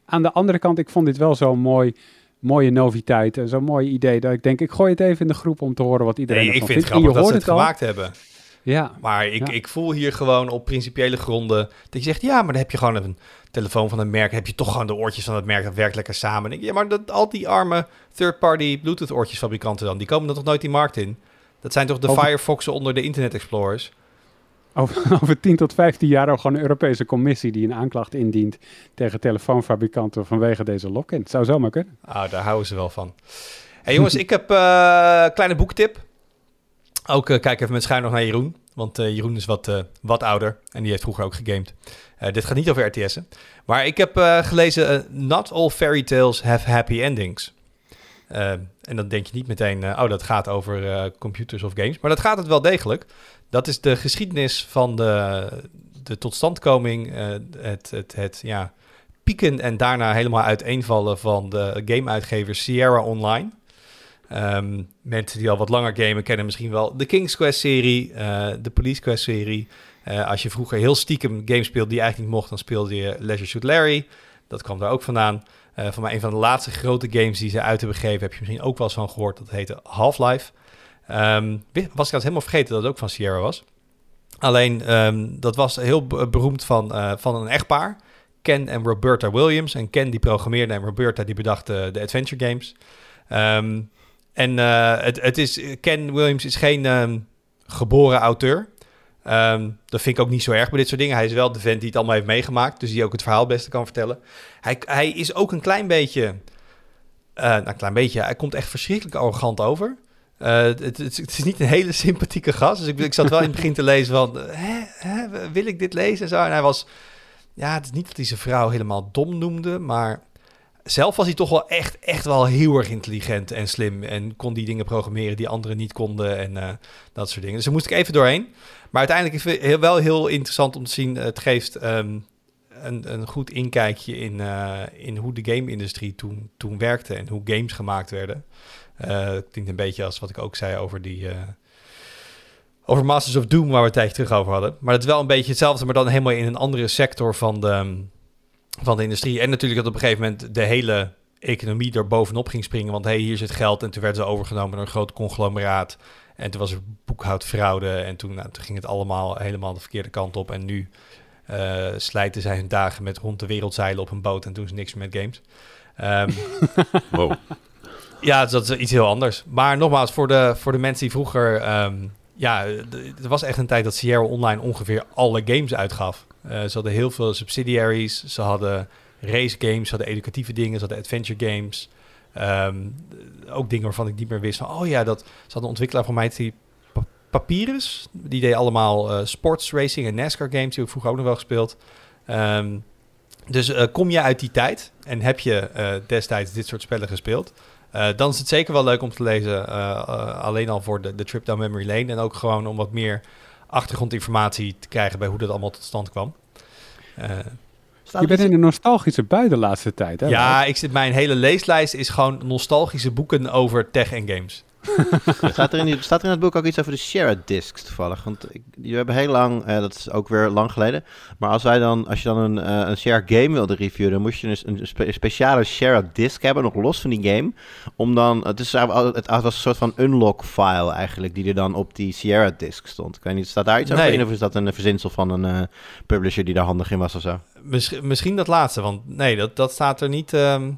Speaker 4: Aan de andere kant, ik vond dit wel zo'n mooi, mooie noviteit. Zo'n mooi idee dat ik denk, ik gooi het even in de groep om te horen wat iedereen
Speaker 1: nee,
Speaker 4: ervan
Speaker 1: ik vind
Speaker 4: vindt.
Speaker 1: Het grappig
Speaker 4: en
Speaker 1: dat ze
Speaker 4: het
Speaker 1: gemaakt hebben.
Speaker 4: Ja.
Speaker 1: Maar ik,
Speaker 4: Ja.
Speaker 1: ik voel hier gewoon op principiële gronden dat je zegt, ja, maar dan heb je gewoon een telefoon van een merk, heb je toch gewoon de oortjes van het merk, dat werkt lekker samen. En ik, ja, maar dat, al die arme third-party Bluetooth oortjesfabrikanten dan, die komen dan toch nooit die markt in? Dat zijn toch de
Speaker 4: Over-
Speaker 1: Firefoxen onder de Internet Explorers?
Speaker 4: Over, [laughs] over 10 tot 15 jaar ook gewoon een Europese commissie die een aanklacht indient tegen telefoonfabrikanten vanwege deze lock-in. Het zou zomaar kunnen.
Speaker 1: Ah, daar houden ze wel van. Hey jongens, ik heb eh kleine boektip. Ook eh, kijk even met schuin nog naar Jeroen. Want eh, Jeroen is wat, wat ouder en die heeft vroeger ook gegamed. Dit gaat niet over RTS'en. Maar ik heb gelezen Not All Fairy Tales Have Happy Endings. En dan denk je niet meteen, oh dat gaat over computers of games. Maar dat gaat het wel degelijk. Dat is de geschiedenis van de, de totstandkoming, eh, het, het, het ja, pieken en daarna helemaal uiteenvallen van de game-uitgever Sierra Online. Ehm, mensen die al wat langer gamen kennen misschien wel de King's Quest-serie, eh, de Police Quest-serie. Eh, als je vroeger heel stiekem games speelde die eigenlijk niet mocht, dan speelde je Leisure Suit Larry. Dat kwam daar ook vandaan. Eh van mij een van de laatste grote games die ze uit hebben gegeven, heb je misschien ook wel eens van gehoord. Dat heette Half-Life. Ehm, was ik helemaal vergeten dat het ook van Sierra was. Alleen, ehm, dat was heel be- beroemd van, eh, van een echtpaar. Ken en Roberta Williams. En Ken die programmeerde en Roberta die bedacht eh, de adventure games. Ehm, en eh, het, het is, Ken Williams is geen geboren auteur. Dat vind ik ook niet zo erg bij dit soort dingen. Hij is wel de vent die het allemaal heeft meegemaakt. Dus die ook het verhaal het beste kan vertellen. Hij, hij is ook een klein beetje... eh, nou, een klein beetje. Hij komt echt verschrikkelijk arrogant over. Eh, het, het, is niet een hele [laughs] sympathieke gast. Dus ik, ik zat wel in het begin te lezen van... eh, Hè, hè, wil ik dit lezen? En, zo. en hij was... Ja, het is niet dat hij zijn vrouw helemaal dom noemde, maar zelf was hij toch wel echt, echt wel heel erg intelligent en slim. En kon die dingen programmeren die anderen niet konden en eh, dat soort dingen. Dus daar moest ik even doorheen. Maar uiteindelijk is wel heel interessant om te zien. Het geeft ehm, een, een goed inkijkje in, eh, in hoe de game-industrie toen, toen werkte en hoe games gemaakt werden. Eh het klinkt een beetje als wat ik ook zei over die... eh, over Masters of Doom, waar we het tijdje terug over hadden. Maar het is wel een beetje hetzelfde, maar dan helemaal in een andere sector van de, van de industrie. En natuurlijk dat op een gegeven moment de hele economie er bovenop ging springen. Want hey, hier zit geld. En toen werden ze overgenomen door een groot conglomeraat. En toen was er boekhoudfraude. En toen, nou, toen ging het allemaal helemaal de verkeerde kant op. En nu eh, slijten zij hun dagen met rond de wereld zeilen op een boot. En doen ze niks meer met games. Ehm, [laughs]
Speaker 2: Wow.
Speaker 1: Ja, dat is iets heel anders. Maar nogmaals, voor de, voor de mensen die vroeger... ehm, ja, er was echt een tijd dat Sierra Online ongeveer alle games uitgaf. Eh, ze hadden heel veel subsidiaries. Ze hadden race games, ze hadden educatieve dingen, ze hadden adventure games. Ehm, ook dingen waarvan ik niet meer wist van... Oh ja, dat, ze hadden een ontwikkelaar van mij die Pa- Papyrus. Die deed allemaal eh, sports racing en NASCAR games. Die heb ik vroeger ook nog wel gespeeld. Ehm, dus eh, kom je uit die tijd en heb je destijds dit soort spellen gespeeld... Eh, dan is het zeker wel leuk om te lezen. eh, eh, alleen al voor de, de trip down memory lane. En ook gewoon om wat meer achtergrondinformatie te krijgen bij hoe dat allemaal tot stand kwam. Eh,
Speaker 4: Je bent in een nostalgische bui de laatste tijd, hè?
Speaker 1: ja, ik zit, mijn hele leeslijst is gewoon nostalgische boeken over tech en games. [laughs]
Speaker 3: Staat er, in die, staat er in het boek ook iets over de share discs toevallig? Want die hebben heel lang, eh, dat is ook weer lang geleden. Maar als, wij dan, als je dan een, eh, een share game wilde reviewen, dan moest je dus een spe- speciale share disc hebben, nog los van die game. Om dan, het, is, het was een soort van unlock file eigenlijk, die er dan op die Sierra disc stond. Ik weet niet, staat daar iets over
Speaker 1: Nee.
Speaker 3: in of is dat een verzinsel van een eh, publisher die daar handig in was of zo?
Speaker 1: Misschien, misschien dat laatste, want nee, dat, dat staat er niet. ehm,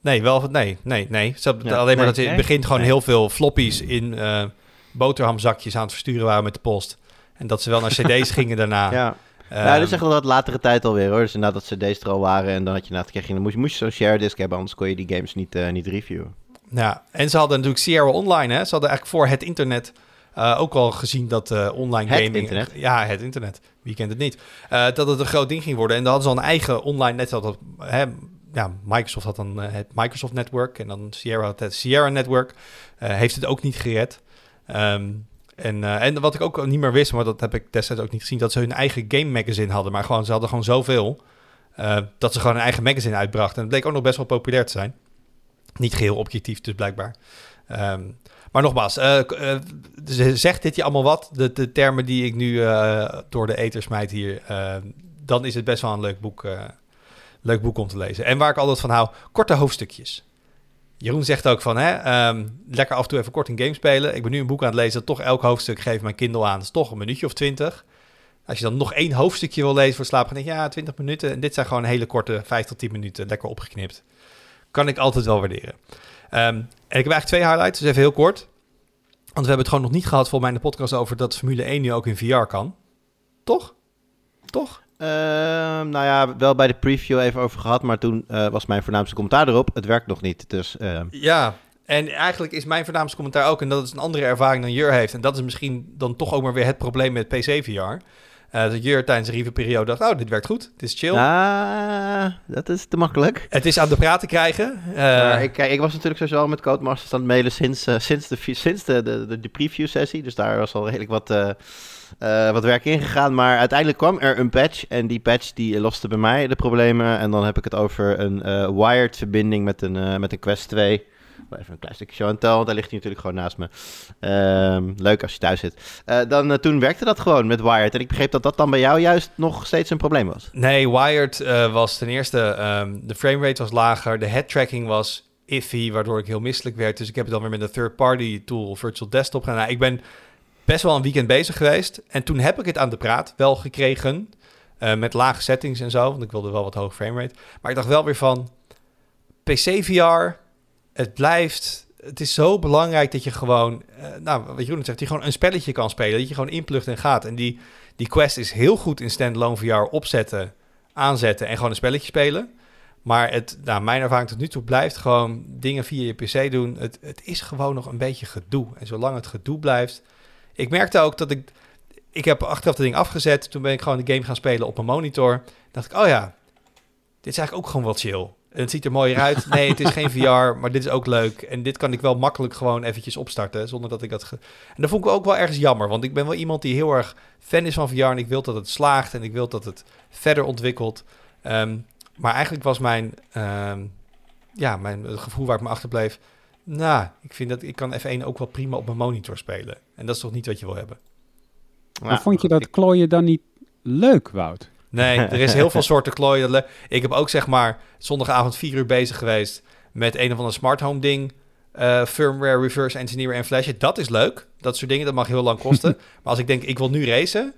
Speaker 1: Nee, wel. Nee, nee, nee. Ze hebben
Speaker 3: Ja,
Speaker 1: alleen maar
Speaker 3: nee,
Speaker 1: dat ze in het
Speaker 3: nee.
Speaker 1: begin gewoon
Speaker 3: Nee.
Speaker 1: heel veel floppies in eh, boterhamzakjes aan het versturen waren met de post. En dat ze wel naar [laughs] CD's gingen daarna.
Speaker 3: Ja.
Speaker 1: Ehm,
Speaker 3: ja, dat is echt wel wat latere tijd alweer hoor. Dus inderdaad dat cd's er al waren en dan had je inderdaad, kreeg je, dan moest, moest je zo'n share disc hebben, anders kon je die games niet, eh, niet reviewen.
Speaker 1: Ja, en ze hadden natuurlijk Sierra Online, hè. Ze hadden eigenlijk voor het internet... Eh, ook al gezien dat eh, online
Speaker 3: Het
Speaker 1: gaming...
Speaker 3: internet.
Speaker 1: Ja, het internet. Wie kent het niet? Dat het een groot ding ging worden. En dan hadden ze al een eigen online net dat hè, ja, Microsoft had dan eh, het Microsoft Network en dan Sierra had het Sierra Network. Eh, heeft het ook niet gered. Ehm, en, eh, en wat ik ook niet meer wist, maar dat heb ik destijds ook niet gezien, dat ze hun eigen game magazine hadden. Maar gewoon, ze hadden gewoon zoveel dat ze gewoon een eigen magazine uitbrachten. En het bleek ook nog best wel populair te zijn. Niet geheel objectief, dus blijkbaar. Ehm, maar nogmaals, ze- zegt dit je allemaal wat? De, de termen die ik nu door de ether smijt hier. dan is het best wel een leuk boek, leuk boek om te lezen. En waar ik altijd van hou, korte hoofdstukjes. Jeroen zegt ook van, hè, ehm, lekker af en toe even kort een game spelen. Ik ben nu een boek aan het lezen, toch elk hoofdstuk geeft mijn Kindle aan. Dat is toch een minuutje of twintig. Als je dan nog één hoofdstukje wil lezen voor slaap, dan denk je, ja, 20 minuten. En dit zijn gewoon hele korte, 5 tot 10 minuten, lekker opgeknipt. Kan ik altijd wel waarderen. Ehm, en ik heb eigenlijk twee highlights, dus even heel kort. Want we hebben het gewoon nog niet gehad, volgens mij in de podcast, over dat Formule 1 nu ook in VR kan. Toch? Toch?
Speaker 3: Ehm, nou ja, wel bij de preview even over gehad, maar toen eh, was mijn voornaamste commentaar erop. Het werkt nog niet, dus ehm,
Speaker 1: Ja, en eigenlijk is mijn voornaamste commentaar ook, en dat is een andere ervaring dan Jur heeft. En dat is misschien dan toch ook maar weer het probleem met PC-VR. Eh dat Jur tijdens de reviewperiode dacht, oh, dit werkt goed, het is chill.
Speaker 3: ah, dat is te makkelijk.
Speaker 1: Het is aan de praat te krijgen.
Speaker 3: Maar ik, ik was natuurlijk sowieso al met Codemasters aan het mailen sinds, sinds, de, sinds de, de, de, de preview-sessie. Dus daar was al redelijk wat, eh, wat werk ingegaan. Maar uiteindelijk kwam er een patch. En die patch die loste bij mij de problemen. En dan heb ik het over een eh, wired verbinding met een, eh, met een Quest 2. Even een klein stukje show en tell, daar ligt hij natuurlijk gewoon naast me. Ehm, leuk als je thuis zit. Dan, toen werkte dat gewoon met wired. En ik begreep dat dat dan bij jou juist nog steeds een probleem was.
Speaker 1: Nee, Wired was ten eerste, ehm, de framerate was lager, de head tracking was iffy, waardoor ik heel misselijk werd. Dus ik heb het dan weer met een third-party tool, Virtual Desktop gedaan. Nou, ik ben best wel een weekend bezig geweest en toen heb ik het aan de praat wel gekregen, eh, met lage settings en zo, want ik wilde wel wat hoge framerate. Maar ik dacht wel weer van, PC VR, het blijft... Het is zo belangrijk dat je gewoon, eh, nou, wat Jeroen zegt, je gewoon een spelletje kan spelen. Dat je gewoon inplugt en gaat. En die, die Quest is heel goed in standalone VR opzetten, aanzetten en gewoon een spelletje spelen. Maar het, nou, mijn ervaring tot nu toe blijft gewoon dingen via je PC doen. Het, het is gewoon nog een beetje gedoe. En zolang het gedoe blijft. Ik merkte ook dat ik. Ik heb achteraf het ding afgezet. Toen ben ik gewoon de game gaan spelen op mijn monitor. dacht ik, oh ja, dit is eigenlijk ook gewoon wat chill. En het ziet er mooier uit. Nee, het is geen [laughs] VR, maar dit is ook leuk. En dit kan ik wel makkelijk gewoon eventjes opstarten. Zonder dat ik dat. Ge... En dat vond ik ook wel ergens jammer. Want ik ben wel iemand die heel erg fan is van VR. En ik wil dat het slaagt. En ik wil dat het verder ontwikkelt. Ehm, maar eigenlijk was mijn, ehm, ja, mijn het gevoel waar ik me achterbleef. Nou, ik vind dat ik kan F1 ook wel prima op mijn monitor spelen. En dat is toch niet wat je wil hebben.
Speaker 4: Maar vond je dat klooien dan niet leuk, Wout?
Speaker 1: Nee, er is [laughs] heel veel soorten klooien. Ik heb ook zeg maar zondagavond vier uur bezig geweest met een of ander smart home ding. eh, firmware, reverse engineer en flashen. Dat is leuk. Dat soort dingen, dat mag heel lang kosten. [laughs] maar als ik denk, ik wil nu racen,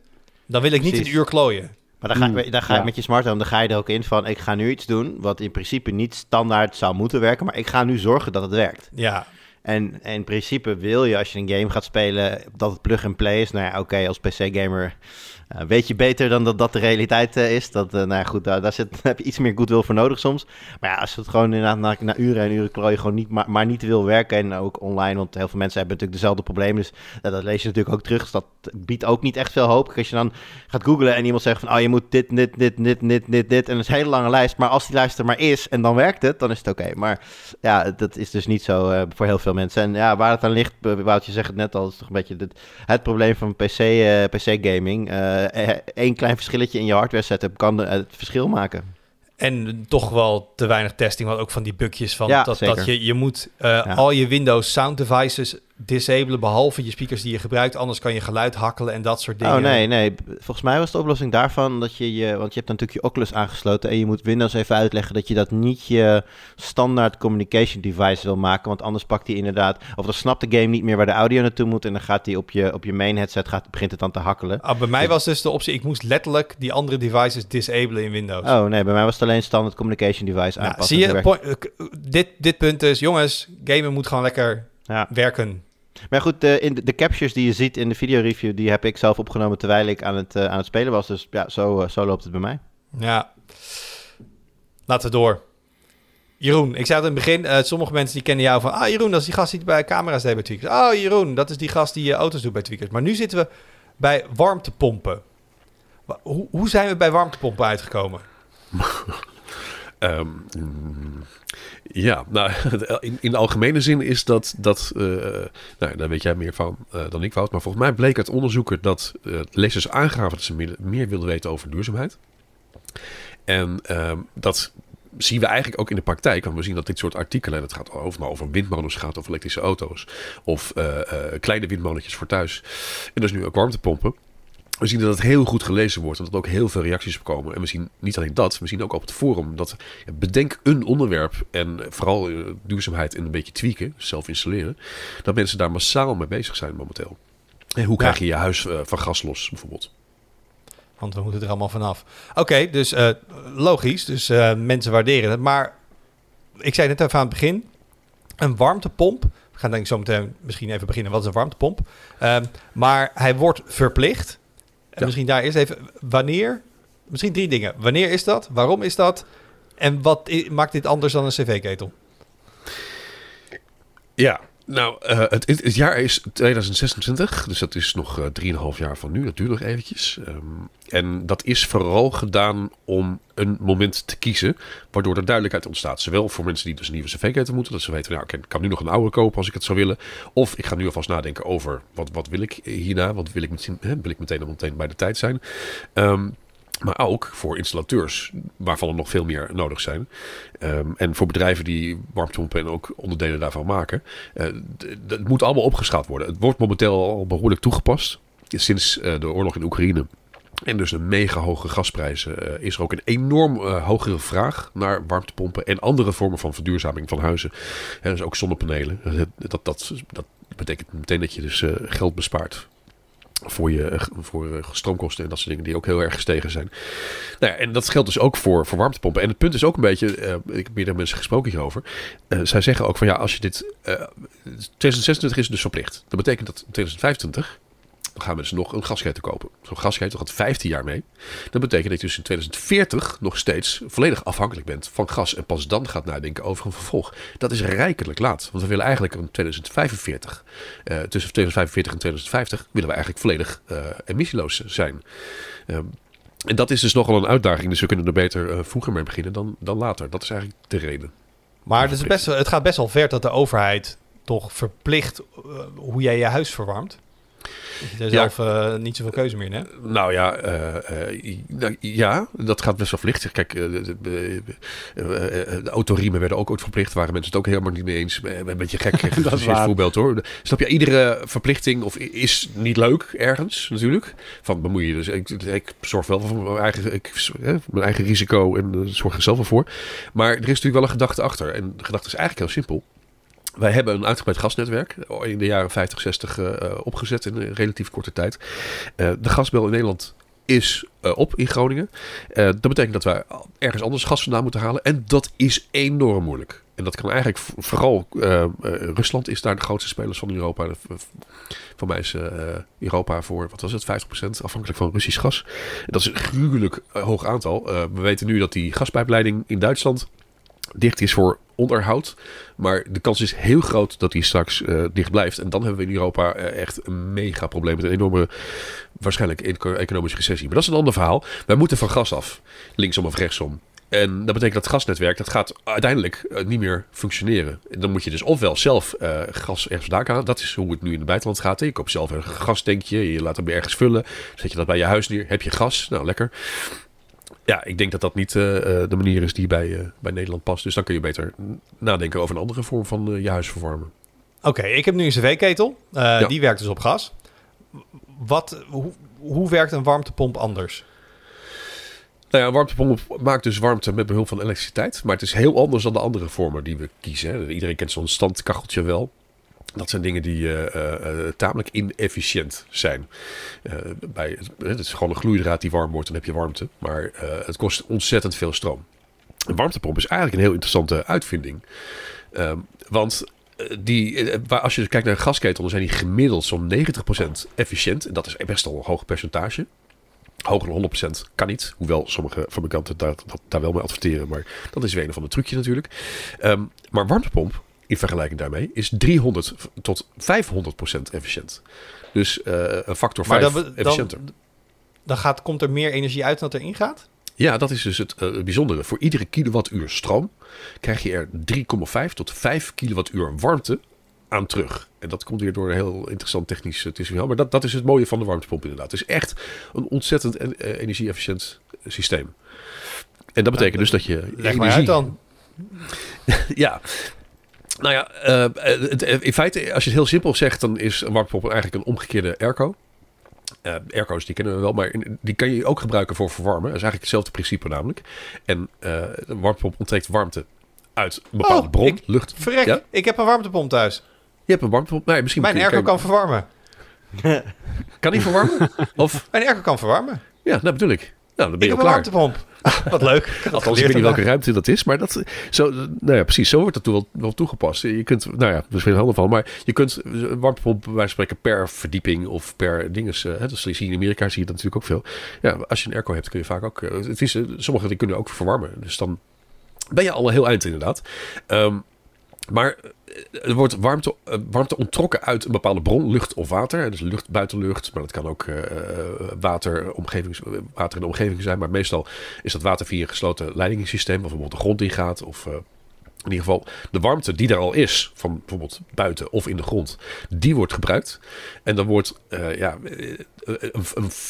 Speaker 1: dan wil ik niet
Speaker 3: Precies.
Speaker 1: een uur klooien.
Speaker 3: Maar dan ga,
Speaker 4: Hmm,
Speaker 3: ik, dan ga
Speaker 4: ja.
Speaker 3: ik met je smart home, dan ga je er ook in van... ik ga nu iets doen wat in principe niet standaard zou moeten werken... maar ik ga nu zorgen dat het werkt.
Speaker 1: Ja,
Speaker 3: En, en in principe wil je, als je een game gaat spelen... dat het plug-and-play is. Nou ja, oké, als PC-gamer weet je beter dan dat dat de realiteit eh, is. Dat, eh, nou ja, goed, daar, zit, [laughs] heb je iets meer goodwill voor nodig soms. Maar ja, als het gewoon inderdaad na, na uren en uren klooien... gewoon niet, maar, niet wil werken en ook online... want heel veel mensen hebben natuurlijk dezelfde problemen... dus eh, dat lees je natuurlijk ook terug. Dus dat biedt ook niet echt veel hoop. Als je dan gaat googlen en iemand zegt van... oh, je moet dit, dit, dit, dit, dit, dit, dit... en dat is een hele lange lijst. Maar als die lijst er maar is en dan werkt het, dan is het oké. Maar ja, dat is dus niet zo eh, voor heel veel mensen. En ja, waar het aan ligt, eh, Woutje zegt het net al... is toch een beetje het probleem van PC, eh, PC-gaming. Eén klein verschilletje in je hardware setup kan eh, het verschil maken.
Speaker 1: En toch wel te weinig testing, want ook van die bugjes van
Speaker 3: Ja,
Speaker 1: dat, dat je, je moet eh, al je Windows sound devices disabelen, behalve je speakers die je gebruikt, anders kan je geluid hakkelen en dat soort dingen.
Speaker 3: Oh nee, nee. Volgens mij was de oplossing daarvan dat je je... Want je hebt natuurlijk je Oculus aangesloten en je moet Windows even uitleggen dat je dat niet je standaard communication device wil maken. Want anders pakt hij inderdaad... Of dan snapt de game niet meer waar de audio naartoe moet en dan gaat hij op je, op je main headset, gaat, begint het dan te hakkelen.
Speaker 1: Ah, bij mij was dus de optie, ik moest letterlijk die andere devices disabelen in Windows.
Speaker 3: Oh nee, bij mij was het alleen standaard communication device
Speaker 1: Nou,
Speaker 3: aanpassen.
Speaker 1: zie je, point- eh, dit, dit punt is, jongens, gamen moet gewoon lekker
Speaker 3: Ja.
Speaker 1: werken.
Speaker 3: Maar goed, de, in de, de captures die je ziet in de videoreview, die heb ik zelf opgenomen terwijl ik aan het, eh, aan het spelen was. Dus ja, zo, eh, zo loopt het bij mij.
Speaker 1: Ja. Laten we door. Jeroen, ik zei het in het begin, eh, sommige mensen die kennen jou van... Ah, Jeroen, dat is die gast die bij camera's deed bij Tweakers. Oh, Jeroen, dat is die gast die uh, auto's doet bij Tweakers. Maar nu zitten we bij warmtepompen. Wa- Hoe, hoe zijn we bij warmtepompen uitgekomen? [laughs]
Speaker 2: Ehm, ja, nou, [laughs] in, in de algemene zin is dat, dat eh, nou, daar weet jij meer van eh, dan ik, Wout. Maar volgens mij bleek uit onderzoeken dat eh, lezers aangaven dat ze meer, wilden weten over duurzaamheid. En ehm, dat zien we eigenlijk ook in de praktijk. Want we zien dat dit soort artikelen, en het gaat over, nou, over windmolens, gaat over elektrische auto's. Of kleine windmolentjes voor thuis. En dus nu ook warmtepompen. We zien dat het heel goed gelezen wordt en dat er ook heel veel reacties op komen. En we zien niet alleen dat, we zien ook op het forum dat ja, bedenk een onderwerp en vooral eh, duurzaamheid en een beetje tweaken, zelf installeren, dat mensen daar massaal mee bezig zijn momenteel. En hoe krijg je je huis eh, van gas los bijvoorbeeld?
Speaker 1: Want we moeten er allemaal vanaf. Oké, dus eh, logisch. Dus mensen waarderen het. Maar ik zei net even aan het begin. Een warmtepomp. We gaan denk ik zo meteen misschien even beginnen. Wat is een warmtepomp? Ehm, maar hij wordt verplicht. En
Speaker 2: Ja.
Speaker 1: misschien daar eerst even. Wanneer? Misschien drie dingen. Wanneer is dat? Waarom is dat? En wat maakt dit anders dan een cv-ketel?
Speaker 2: Ja, nou, eh, het, jaar is 2026, dus dat is nog eh 3,5 jaar van nu. Nog eventjes. Ehm, en dat is vooral gedaan om een moment te kiezen, waardoor er duidelijkheid ontstaat. Zowel voor mensen die dus een nieuwe cv-ketel moeten, dat ze weten, nou, ik kan nu nog een oude kopen als ik het zou willen. Of ik ga nu alvast nadenken over, wat, wat wil ik hierna? Wat wil ik, meteen, hè, wil ik meteen al meteen bij de tijd zijn? Ehm, maar ook voor installateurs, waarvan er nog veel meer nodig zijn. Ehm, en voor bedrijven die warmtepompen en ook onderdelen daarvan maken. Eh, d- d- het moet allemaal opgeschaald worden. Het wordt momenteel al behoorlijk toegepast. Sinds eh, de oorlog in Oekraïne. En dus de mega hoge gasprijzen eh, is er ook een enorm hogere vraag naar warmtepompen en andere vormen van verduurzaming van huizen. En dus ook zonnepanelen. Dat, [laughs] dat, dat, dat betekent meteen dat je dus geld bespaart voor je eh, voor eh, stroomkosten en dat soort dingen die ook heel erg gestegen zijn. Nou ja, en dat geldt dus ook voor, voor warmtepompen. En het punt is ook een beetje, eh, ik heb meerdere mensen gesproken hierover. Zij zeggen ook van ja, als je dit. eh 2026 is dus verplicht. Dat betekent dat in 2025 gaan mensen nog een gasketel kopen. Zo'n gasketel gaat 15 jaar mee. Dat betekent dat je dus in 2040 nog steeds volledig afhankelijk bent van gas. En pas dan gaat nadenken over een vervolg. Dat is rijkelijk laat. Want we willen eigenlijk in 2045, eh, tussen 2045 en 2050, willen we eigenlijk volledig eh, emissieloos zijn. Ehm, en dat is dus nogal een uitdaging. Dus we kunnen er beter eh, vroeger mee beginnen dan, dan later. Dat is eigenlijk de reden.
Speaker 1: Maar het, is best, het gaat best wel ver dat de overheid toch verplicht hoe jij je huis verwarmt. Je
Speaker 2: Ja.
Speaker 1: zelf eh, niet zoveel keuze meer hebt.
Speaker 2: Nou ja, eh, eh, ja, dat gaat best wel verplicht. Kijk, de, de, de autoriemen werden ook ooit verplicht. Waren mensen het ook helemaal niet mee eens. Een beetje gek. [laughs] dat is voorbeeld hoor. Snap je, iedere verplichting of is niet leuk ergens natuurlijk. Van bemoei je dus. Ik, ik zorg wel voor mijn eigen, ik, hè, mijn eigen risico en zorg er zelf wel voor. Maar er is natuurlijk wel een gedachte achter. En de gedachte is eigenlijk heel simpel. Wij hebben een uitgebreid gasnetwerk in de jaren 50, 60 eh, eh, opgezet in een relatief korte tijd. Eh, de gasbel in Nederland is eh, op in Groningen. Eh, dat betekent dat wij ergens anders gas vandaan moeten halen. En dat is enorm moeilijk. En dat kan eigenlijk vooral... eh, eh, Rusland is daar de grootste spelers van Europa. Voor mij is eh, Europa voor, wat was het, 50% afhankelijk van Russisch gas. Dat is een gruwelijk eh, hoog aantal. Eh, we weten nu dat die gaspijpleiding in Duitsland dicht is voor onderhoud. Maar de kans is heel groot dat die straks eh, dicht blijft. En dan hebben we in Europa eh, echt een mega probleem met een enorme, waarschijnlijk eco- economische recessie. Maar dat is een ander verhaal. Wij moeten van gas af, linksom of rechtsom. En dat betekent dat het gasnetwerk dat gaat uiteindelijk eh, niet meer functioneren. En dan moet je dus ofwel zelf gas ergens vandaan halen. Dat is hoe het nu in het buitenland gaat. Je koopt zelf een gastankje, je laat hem ergens vullen. Zet je dat bij je huis neer. Heb je gas? Nou, lekker. Ja, ik denk dat dat niet eh, eh, de manier is die bij, eh, bij Nederland past. Dus dan kun je beter nadenken over een andere vorm van je huis verwarmen.
Speaker 1: Oké, ik heb nu een cv-ketel.
Speaker 2: Ja.
Speaker 1: Die werkt dus op gas. Wat, hoe, hoe werkt een warmtepomp anders?
Speaker 2: Nou ja, een warmtepomp maakt dus warmte met behulp van elektriciteit. Maar het is heel anders dan de andere vormen die we kiezen. hè. Iedereen kent zo'n standkacheltje wel. Dat zijn dingen die eh, eh, eh, tamelijk inefficiënt zijn. Bij, het is gewoon een gloeidraad die warm wordt, dan heb je warmte. Maar het kost ontzettend veel stroom. Een warmtepomp is eigenlijk een heel interessante uitvinding. Ehm, want die, als je kijkt naar een gasketel, dan zijn die gemiddeld zo'n 90% efficiënt. En dat is best wel een hoog percentage. Hoger dan 100% kan niet. Hoewel sommige fabrikanten daar, daar wel mee adverteren. Maar dat is weer een van de trucje natuurlijk. Um, maar warmtepomp, in vergelijking daarmee, is 300 tot 500% efficiënt. Dus uh, een factor 5 efficiënter.
Speaker 1: Dan, dan gaat, komt er meer energie uit dan dat erin gaat?
Speaker 2: Ja, dat is dus het uh, bijzondere. Voor iedere kilowattuur stroom krijg je er 3,5 tot 5 kilowattuur warmte aan terug. En dat komt weer door een heel interessant technisch uh, Maar dat, dat is het mooie van de warmtepomp inderdaad. Het is echt een ontzettend en, uh, energie-efficiënt systeem. En dat betekent dus dat je...
Speaker 1: Leg energie... maar uit dan. [laughs]
Speaker 2: ja, nou ja, uh, het, in feite, als je het heel simpel zegt, dan is een warmtepomp eigenlijk een omgekeerde airco. Uh, airco's die kennen we wel, maar die kan je ook gebruiken voor verwarmen. Dat is eigenlijk hetzelfde principe namelijk. En uh, een warmtepomp onttrekt warmte uit een bepaalde
Speaker 1: oh,
Speaker 2: bron,
Speaker 1: ik,
Speaker 2: lucht.
Speaker 1: Verrek, ja? ik heb een warmtepomp thuis.
Speaker 2: Je hebt een warmtepomp? Nee, misschien
Speaker 1: Mijn airco kan verwarmen.
Speaker 2: kan die verwarmen? [laughs] of?
Speaker 1: Mijn airco kan verwarmen.
Speaker 2: Ja, dat bedoel ik. Nou, dan ben je
Speaker 1: ik
Speaker 2: al klaar.
Speaker 1: warmtepomp. [laughs] Wat leuk.
Speaker 2: Althans, ik weet niet welke ruimte dat is. Maar dat, zo, nou ja, precies, zo wordt dat wel, wel toegepast. Je kunt, nou ja, is geen handen van. Maar je kunt warmtepomp bij spreken per verdieping of per dinges. Uh, dus zie je in Amerika zie je dat natuurlijk ook veel. Ja, als je een airco hebt kun je vaak ook... Uh, het is, uh, sommige die kunnen ook verwarmen. Dus dan ben je al een heel eind inderdaad. Um, maar er wordt warmte, warmte onttrokken uit een bepaalde bron, lucht of water. Dus lucht, buitenlucht, maar dat kan ook uh, water, omgevings, water in de omgeving zijn. Maar meestal is dat water via een gesloten leidingssysteem, bijvoorbeeld de grond ingaat. Of in ieder geval de warmte die er al is, van bijvoorbeeld buiten of in de grond, die wordt gebruikt. En dan wordt ja, een, een,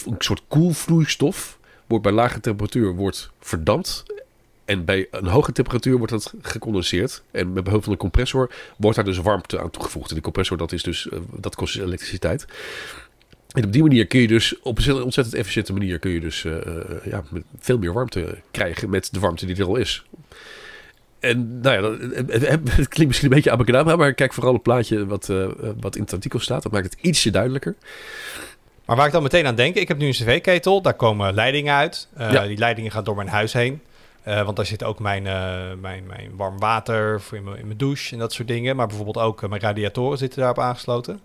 Speaker 2: een soort koelvloeistof, wordt bij lage temperatuur wordt verdampt en bij een hoge temperatuur wordt dat gecondenseerd. En met behulp van een compressor wordt daar dus warmte aan toegevoegd. En die compressor, dat, is dus, uh, dat kost dus elektriciteit. En op die manier kun je dus, op een ontzettend efficiënte manier, kun je dus uh, ja, veel meer warmte krijgen met de warmte die er al is. En nou ja, [laughs] het, klinkt misschien een beetje abacadabra, maar kijk vooral het plaatje wat, uh, wat in het artikel staat. Dat maakt het ietsje duidelijker.
Speaker 1: Maar waar ik dan meteen aan denk, ik heb nu een cv-ketel, daar komen leidingen uit. Uh, ja. Die leidingen gaan door mijn huis heen. Uh, want daar zit ook mijn, uh, mijn, mijn warm water voor in mijn, douche en dat soort dingen. Maar bijvoorbeeld ook uh, mijn radiatoren zitten daarop aangesloten.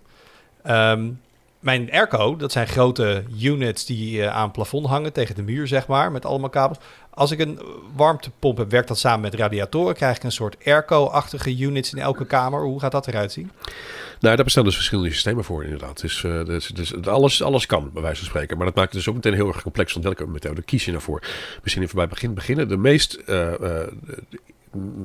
Speaker 1: Um, mijn airco, dat zijn grote units die aan het plafond hangen tegen de muur, zeg maar, met allemaal kabels. Als ik een warmtepomp heb, werkt dat samen met radiatoren. Krijg ik een soort airco-achtige units in elke kamer. Hoe gaat dat eruit zien?
Speaker 2: Nou, daar bestaan dus verschillende systemen voor inderdaad. Dus, dus, dus, alles, alles kan, bij wijze van spreken. Maar dat maakt het dus ook meteen heel erg complex. Want welke methode kies je nou voor? Misschien even bij begin beginnen. De meest uh,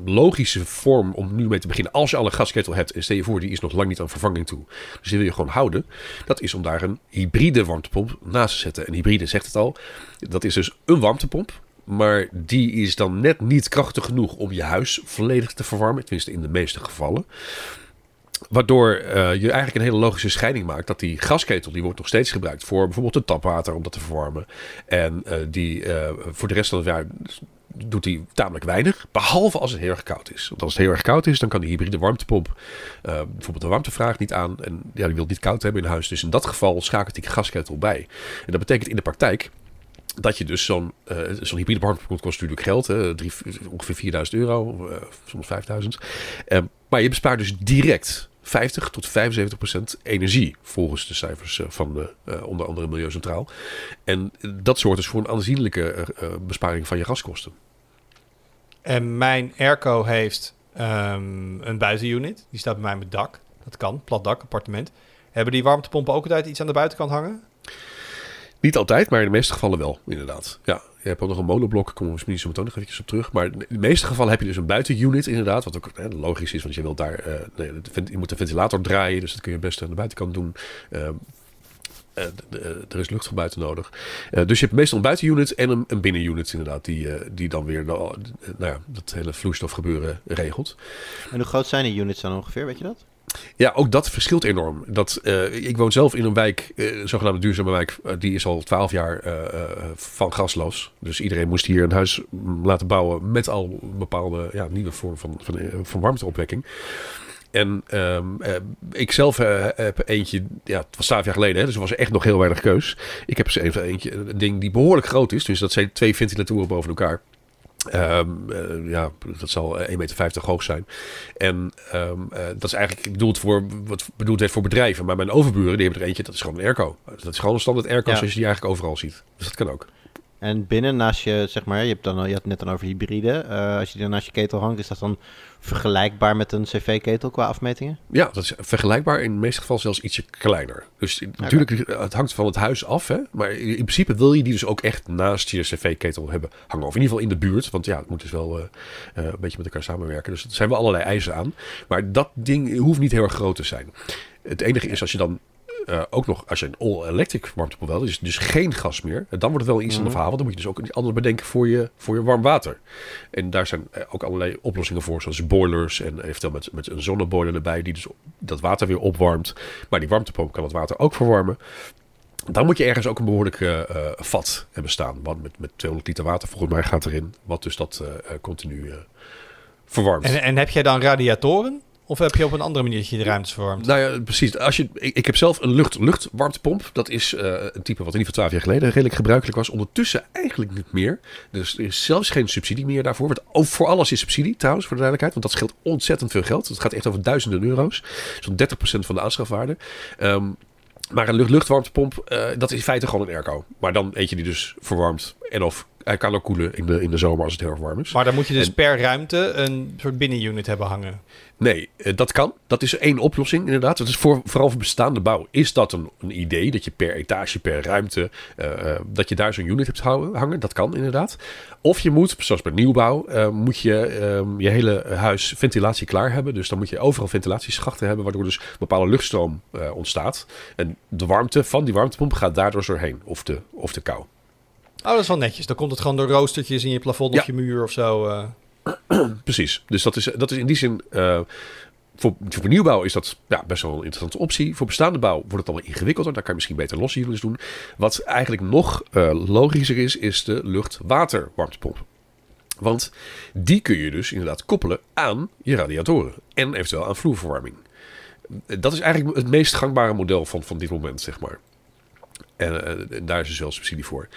Speaker 2: logische vorm om nu mee te beginnen, als je al een gasketel hebt, en stel je voor, die is nog lang niet aan vervanging toe, dus die wil je gewoon houden, dat is om daar een hybride warmtepomp naast te zetten. En hybride zegt het al, dat is dus een warmtepomp, maar die is dan net niet krachtig genoeg om je huis volledig te verwarmen, tenminste in de meeste gevallen. Waardoor uh, je eigenlijk een hele logische scheiding maakt. Dat die gasketel die wordt nog steeds gebruikt voor bijvoorbeeld het tapwater om dat te verwarmen. En uh, die uh, voor de rest van het jaar doet hij tamelijk weinig. Behalve als het heel erg koud is. Want als het heel erg koud is, dan kan die hybride warmtepomp bijvoorbeeld de warmtevraag niet aan. En ja, die wil niet koud hebben in huis. Dus in dat geval schakelt die gasketel bij. En dat betekent in de praktijk dat je dus zo'n uh, zo'n hybride warmtepomp kost natuurlijk geld. Hè, drie, ongeveer 4000 euro, uh, soms 5000. Uh, maar je bespaart dus direct 50 tot 75 procent energie, volgens de cijfers van de, onder andere Milieu Centraal. En dat zorgt dus voor een aanzienlijke besparing van je gaskosten.
Speaker 1: En mijn airco heeft um, een buitenunit. Die staat bij mij met dak. Dat kan, plat dak, appartement. Hebben die warmtepompen ook altijd iets aan de buitenkant hangen?
Speaker 2: Niet altijd, maar in de meeste gevallen wel, inderdaad. Ja, je hebt ook nog een monoblok, daar komen we misschien zo meteen nog op terug. Maar in de meeste gevallen heb je dus een buitenunit inderdaad, wat ook hè, logisch is, want je wilt daar, uh, je moet de ventilator draaien, dus dat kun je best aan de buitenkant doen. Uh, er is lucht van buiten nodig. Uh, dus je hebt meestal een buitenunit en een, een binnenunit inderdaad, die, die dan weer nou, nou ja, dat hele vloeistofgebeuren regelt.
Speaker 3: En hoe groot zijn de units dan ongeveer, weet je dat?
Speaker 2: Ja, ook dat verschilt enorm. Dat, uh, ik woon zelf in een wijk, uh, zogenaamde duurzame wijk, uh, die is al twaalf jaar van gasloos. Dus iedereen moest hier een huis laten bouwen met al een bepaalde ja, nieuwe vorm van, van, van warmteopwekking. En um, ik zelf heb eentje, ja, het was twaalf jaar geleden, hè, dus er was echt nog heel weinig keus. Ik heb eens even eentje, een ding die behoorlijk groot is. Dus dat zijn twee ventilatoren boven elkaar. Ehm, eh, ja, dat zal 1,50 meter hoog zijn. En ehm, eh, dat is eigenlijk bedoeld voor wat bedoeld werd voor bedrijven. Maar mijn overburen die hebben er eentje, dat is gewoon een airco. Dat is gewoon een standaard airco
Speaker 3: Ja.
Speaker 2: zoals je die eigenlijk overal ziet. Dus dat kan ook.
Speaker 3: En binnen naast je, zeg maar, je, hebt dan, je had het net dan over hybride. eh, als je die dan naast je ketel hangt, is dat dan vergelijkbaar met een cv-ketel qua afmetingen?
Speaker 2: Ja, dat is vergelijkbaar. In de meeste gevallen zelfs ietsje kleiner. Dus natuurlijk, het hangt van het huis af. Hè? Maar in principe wil je die dus ook echt naast je cv-ketel hebben hangen. Of in ieder geval in de buurt. Want ja, het moet dus wel eh, eh, een beetje met elkaar samenwerken. Dus er zijn wel allerlei eisen aan. Maar dat ding hoeft niet heel erg groot te zijn. Het enige is als je dan eh, ook nog, als je een all-electric warmtepomp wil, dus, dus geen gas meer, dan wordt het wel iets
Speaker 3: Mhm.
Speaker 2: ander verhaal. Want dan moet je dus ook iets anders bedenken voor je, voor je warm water. En daar zijn eh, ook allerlei oplossingen voor, zoals boilers en eventueel met, met een zonneboiler erbij, die dus dat water weer opwarmt. Maar die warmtepomp kan het water ook verwarmen. Dan moet je ergens ook een behoorlijk eh, vat hebben staan. Want met, met 200 liter water volgens mij gaat erin, wat dus dat continu verwarmt.
Speaker 1: En, en heb jij dan radiatoren? Of heb je op een andere manier dat je de ruimtes verwarmt?
Speaker 2: Nou ja, precies. Als je, ik, ik heb zelf een lucht, luchtwarmtepomp. Dat is eh, een type wat in ieder geval 12 jaar geleden redelijk gebruikelijk was. Ondertussen eigenlijk niet meer. Dus er is zelfs geen subsidie meer daarvoor. Want ook voor alles is subsidie trouwens, voor de duidelijkheid. Want dat scheelt ontzettend veel geld. Het gaat echt over duizenden euro's. Zo'n 30% van de aanschafwaarde. Ehm, maar een lucht, luchtwarmtepomp, eh, dat is in feite gewoon een airco. Maar dan eentje die dus verwarmt. En of hij kan ook koelen in de, in de zomer als het heel erg warm is.
Speaker 1: Maar dan moet je dus
Speaker 2: En-
Speaker 1: per ruimte een soort binnenunit hebben hangen.
Speaker 2: Nee, eh, dat kan. Dat is één oplossing inderdaad. Dat is voor, vooral voor bestaande bouw. Is dat een, een idee dat je per etage, per ruimte, eh, eh, dat je daar zo'n unit hebt houden, hangen? Dat kan inderdaad. Of je moet, zoals bij nieuwbouw, moet je ehm, je hele huis ventilatie klaar hebben. Dus dan moet je overal ventilatieschachten hebben, waardoor dus bepaalde luchtstroom ontstaat. En de warmte van die warmtepomp gaat daardoor doorheen. Of de, of de kou.
Speaker 1: Oh, dat is wel netjes. Dan komt het gewoon door roostertjes in je plafond
Speaker 2: Ja.
Speaker 1: of je muur of zo. [clears throat]
Speaker 2: Precies. Dus dat is, dat is in die zin. eh, voor, voor nieuwbouw is dat ja, best wel een interessante optie. Voor bestaande bouw wordt het allemaal ingewikkelder. Daar kan je misschien beter losse doen. Wat eigenlijk nog eh, logischer is, is de lucht-water-warmtepomp. Want die kun je dus inderdaad koppelen aan je radiatoren. En eventueel aan vloerverwarming. Dat is eigenlijk het meest gangbare model van, van dit moment, zeg maar. En, eh, daar is dus wel subsidie voor.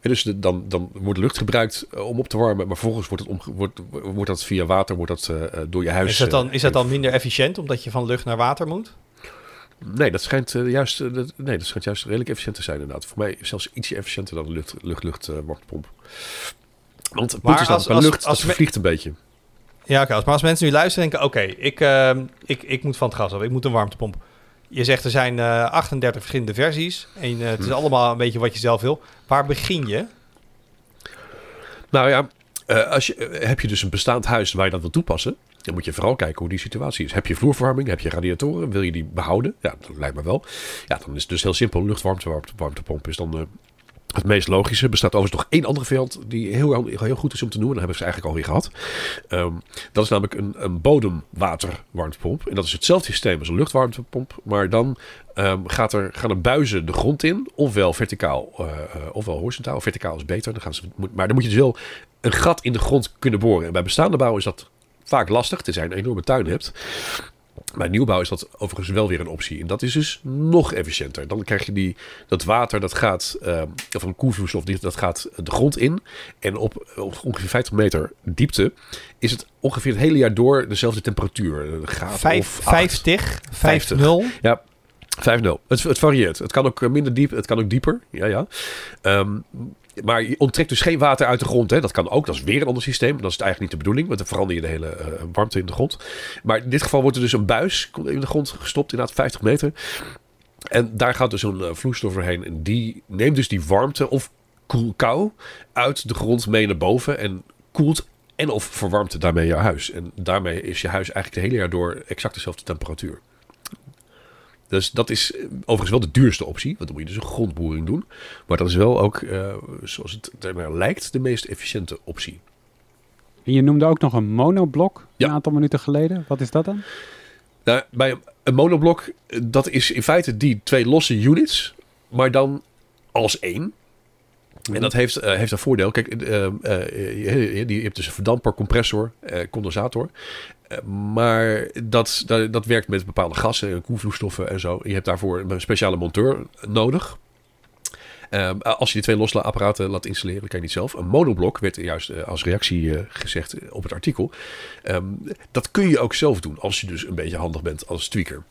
Speaker 2: Dus de- dan, dan wordt lucht gebruikt eh, om op te warmen, maar vervolgens wordt, het wordt, wordt dat via water wordt dat, eh, eh, door je huis.
Speaker 1: Is dat, dan, is dat dan minder efficiënt omdat je van lucht naar water moet?
Speaker 2: Nee, dat schijnt, juist, nee, dat schijnt juist redelijk efficiënt te zijn, inderdaad. Voor mij zelfs ietsje efficiënter dan de lucht, lucht, lucht warmtepomp. Want het
Speaker 1: Maar
Speaker 2: punt is dan,
Speaker 1: als-
Speaker 2: bij
Speaker 1: als-
Speaker 2: lucht,
Speaker 1: als
Speaker 2: vervliegt een beetje.
Speaker 1: Ja, oké. als- maar als mensen nu luisteren en denken... Oké, ik, ik, ik moet van het gas af. Ik moet een warmtepomp. Je zegt er zijn eh 38 verschillende versies. En eh, het is
Speaker 2: Hm.
Speaker 1: allemaal een beetje wat je zelf wil. Waar begin je?
Speaker 2: Nou ja, eh, als je, eh, heb je dus een bestaand huis waar je dat wil toepassen, dan moet je vooral kijken hoe die situatie is. Heb je vloerverwarming? Heb je radiatoren? Wil je die behouden? Ja, dat lijkt me wel. Ja, dan is het dus heel simpel. Luchtwarmtepomp is dan eh, het meest logische. Bestaat overigens nog één andere variant die heel, heel goed is om te noemen. Daar hebben ze eigenlijk alweer gehad. Ehm, dat is namelijk een, een bodemwaterwarmtepomp. En dat is hetzelfde systeem als een luchtwarmtepomp. Maar dan ehm, gaat er, gaan er buizen de grond in. Ofwel verticaal, eh, eh, ofwel horizontaal. Verticaal is beter. Dan gaan ze, maar dan moet je dus wel een gat in de grond kunnen boren. En bij bestaande bouw is dat vaak lastig. Tenzij je een enorme tuin hebt. Bij nieuwbouw is dat overigens wel weer een optie. En dat is dus nog efficiënter. Dan krijg je die, dat water, dat gaat, eh, of een koelvloeistof, die- dat gaat de grond in. En op, op ongeveer 50 meter diepte is het ongeveer het hele jaar door dezelfde temperatuur. Graad
Speaker 1: Vijf,
Speaker 2: of acht.
Speaker 1: 50,
Speaker 2: 50.
Speaker 1: 50.
Speaker 2: Ja, 5-0. Het, het varieert. Het kan ook minder diep, het kan ook dieper. Ja, ja. Ehm, maar je onttrekt dus geen water uit de grond. Hè. Dat kan ook. Dat is weer een ander systeem. Dat is eigenlijk niet de bedoeling. Want dan verander je de hele eh, warmte in de grond. Maar in dit geval wordt er dus een buis in de grond gestopt. Inderdaad 50 meter. En daar gaat dus een eh, vloeistof doorheen. En die neemt dus die warmte of kou uit de grond mee naar boven. En koelt en of verwarmt daarmee je huis. En daarmee is je huis eigenlijk het hele jaar door exact dezelfde temperatuur. Dus dat is eh, overigens wel de duurste optie. Want dan moet je dus een grondboering doen. Maar dat is wel ook, eh, zoals het ernaar lijkt, de meest efficiënte optie.
Speaker 4: En je noemde ook nog een monoblok
Speaker 2: Ja.
Speaker 4: een aantal minuten geleden. Wat is dat dan?
Speaker 2: Nou, bij een- monoblok, eh, dat is in feite die twee losse units, maar dan als één. En dat heeft, heeft een voordeel. Kijk, je, hebt dus een verdamper, compressor, condensator. Eh, maar dat, dat, dat werkt met bepaalde gassen en koelvloeistoffen en zo. Je hebt daarvoor een speciale monteur nodig. Ehm, als je die twee losse apparaten laat installeren, kan je niet zelf. Een monoblok werd juist eh, als reactie eh, gezegd op het artikel. Ehm, dat kun je ook zelf doen als je dus een beetje handig bent als tweaker.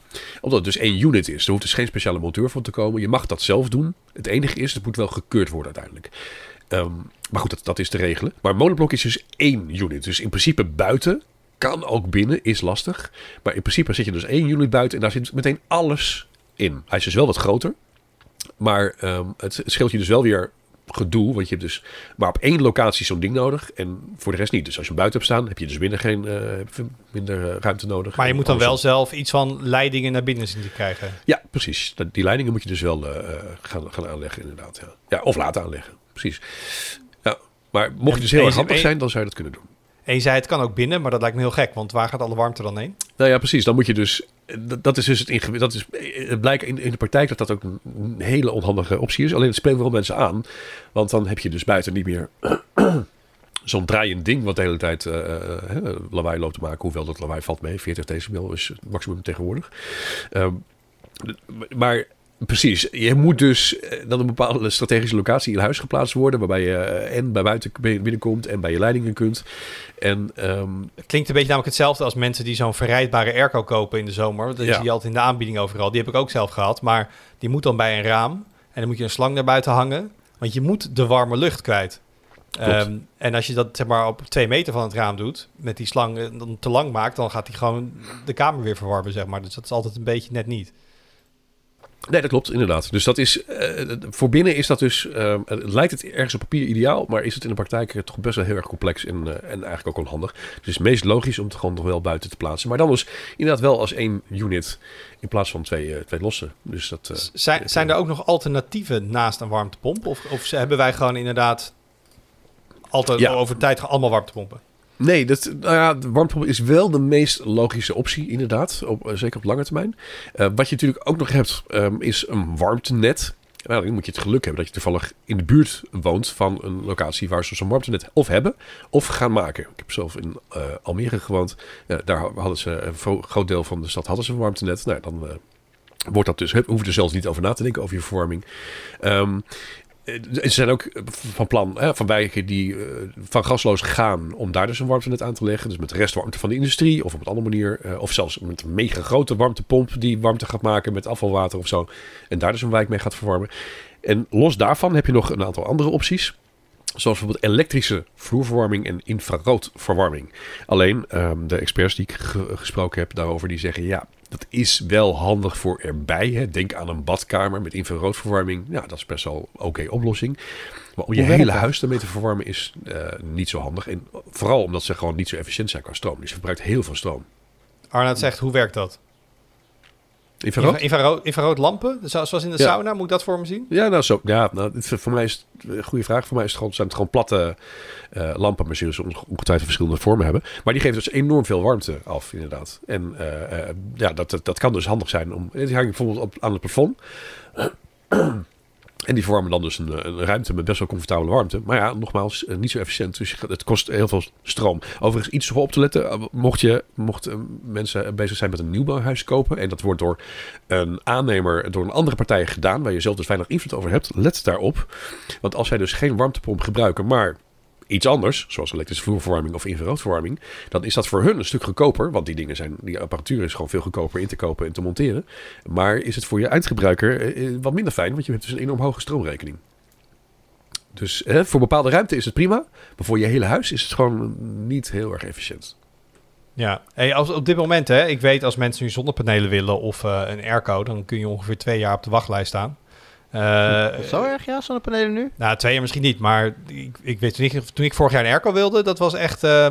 Speaker 2: Omdat het dus één unit is. Er hoeft dus geen speciale monteur voor te komen. Je mag dat zelf doen. Het enige is, het moet wel gekeurd worden uiteindelijk. Ehm, maar goed, dat, dat is te regelen. Maar monoblok is dus één unit. Dus in principe buiten kan ook binnen, is lastig. Maar in principe zit je dus één unit buiten en daar zit meteen alles in. Hij is dus wel wat groter. Maar ehm, het scheelt je dus wel weer gedoe. Want je hebt dus maar op één locatie zo'n ding nodig. En voor de rest niet. Dus als je hem buiten hebt staan, heb je dus binnen geen uh, minder eh, ruimte nodig.
Speaker 1: Maar je moet dan wel zelf iets van leidingen naar binnen zien te krijgen.
Speaker 2: Ja, precies. Die leidingen moet je dus wel uh, gaan, gaan aanleggen, inderdaad. Ja. ja, of laten aanleggen. Precies. Ja, maar mocht je dus heel erg handig zijn, dan zou je dat kunnen doen.
Speaker 1: En je zei het kan ook binnen, maar dat lijkt me heel gek, want waar gaat alle warmte dan heen?
Speaker 2: Nou ja, precies. Dan moet je dus. Dat, is dus het ingewikkeld. Dat is, het blijkt in, de praktijk dat dat ook een hele onhandige optie is. Alleen het spreekt wel mensen aan. Want dan heb je dus buiten niet meer [clears throat] zo'n draaiend ding wat de hele tijd uh, lawaai loopt te maken. Hoewel dat lawaai valt mee. 40 decibel is het maximum tegenwoordig. Uh, maar Precies. Je moet dus eh, dan een bepaalde strategische locatie in huis geplaatst worden. Waarbij je eh, en bij buiten binnenkomt en bij je leidingen kunt. En, um...
Speaker 1: Het klinkt een beetje namelijk hetzelfde als mensen die zo'n verrijdbare airco kopen in de zomer. Dat ja. zie je altijd in de aanbieding overal. Die heb ik ook zelf gehad. Maar die moet dan bij een raam. En dan moet je een slang naar buiten hangen. Want je moet de warme lucht kwijt. Um, en als je dat zeg maar op twee meter van het raam doet, met die slang eh, dan te lang maakt, dan gaat hij gewoon de kamer weer verwarmen, zeg maar. Dus dat is altijd een beetje net niet.
Speaker 2: Nee, dat klopt, inderdaad. Dus dat is, uh, voor binnen is dat dus, uh, lijkt het ergens op papier ideaal, maar is het in de praktijk toch best wel heel erg complex en, uh, en eigenlijk ook onhandig. Dus het is meest logisch om het gewoon nog wel buiten te plaatsen. Maar dan dus inderdaad wel als één unit in plaats van twee, twee losse. Dus dat,
Speaker 1: zijn, zijn er ook nog alternatieven naast een warmtepomp? Of, of hebben wij gewoon inderdaad altijd ja. over tijd allemaal warmtepompen?
Speaker 2: Nee, dat, nou ja, de warmtepomp is wel de meest logische optie, inderdaad. Op, eh, zeker op lange termijn. Uh, wat je natuurlijk ook nog hebt, um, is een warmtenet. Nou, dan moet je het geluk hebben dat je toevallig in de buurt woont van een locatie waar ze zo'n warmtenet of hebben of gaan maken. Ik heb zelf in uh, Almere gewoond. daar hadden ze een groot deel van de stad hadden ze een warmtenet. Nou, dan wordt dat dus, hoef je er zelfs niet over na te denken over je verwarming. Um, eh, ze zijn ook van plan hè, van wijken die uh, van gasloos gaan om daar dus een warmtenet aan te leggen. Dus met restwarmte van de industrie of op een andere manier. Uh, of zelfs met een mega grote warmtepomp die warmte gaat maken met afvalwater of zo. En daar dus een wijk mee gaat verwarmen. En los daarvan heb je nog een aantal andere opties. Zoals bijvoorbeeld elektrische vloerverwarming en infraroodverwarming. Alleen um, de experts die ik gesproken heb daarover, die zeggen ja, dat is wel handig voor erbij. Hè. Denk aan een badkamer met infraroodverwarming. Ja, dat is best wel een oké oplossing. Maar om je hele huis ermee te verwarmen is uh, niet zo handig. En vooral omdat ze gewoon niet zo efficiënt zijn qua stroom. Dus je verbruikt heel veel stroom.
Speaker 1: Arnoud zegt, hoe werkt dat?
Speaker 2: Infrarood?
Speaker 1: Infrarood, infrarood lampen, zoals in de sauna, moet ik dat voor me zien?
Speaker 2: Ja, nou, zo, ja nou, voor mij is het een goede vraag. Voor mij is het gewoon, zijn het gewoon platte uh, lampen, maar zullen ze ongetwijfeld verschillende vormen hebben. Maar die geven dus enorm veel warmte af, inderdaad. En uh, uh, ja, dat, dat, kan dus handig zijn om. Die hangt bijvoorbeeld op, aan het plafond. En die verwarmen dan dus een, een, ruimte met best wel comfortabele warmte. Maar ja, nogmaals, eh, niet zo efficiënt. Dus het kost heel veel stroom. Overigens, iets op te letten. Eh, mocht, je, mocht eh, mensen bezig zijn met een nieuwbouwhuis kopen. En dat wordt door een aannemer, door een andere partij gedaan. Waar je zelf dus weinig invloed over hebt. Let daarop. Want als zij dus geen warmtepomp gebruiken, maar iets anders, zoals elektrische vloerverwarming of infraroodverwarming, dan is dat voor hun een stuk goedkoper. Want die dingen zijn, die apparatuur is gewoon veel goedkoper in te kopen en te monteren. Maar is het voor je eindgebruiker eh, eh, wat minder fijn, want je hebt dus een enorm hoge stroomrekening. Dus voor bepaalde ruimte is het prima, maar voor je hele huis is het gewoon niet heel erg efficiënt.
Speaker 1: Ja, hey, als, op dit moment, hè, ik weet als mensen nu zonnepanelen willen of uh, een airco, dan kun je ongeveer twee jaar op de wachtlijst staan.
Speaker 3: Uh, Zo erg, ja, zonnepanelen nu?
Speaker 1: Nou, twee jaar misschien niet, maar ik, ik weet ik, toen ik vorig jaar een airco wilde, dat was echt... Uh,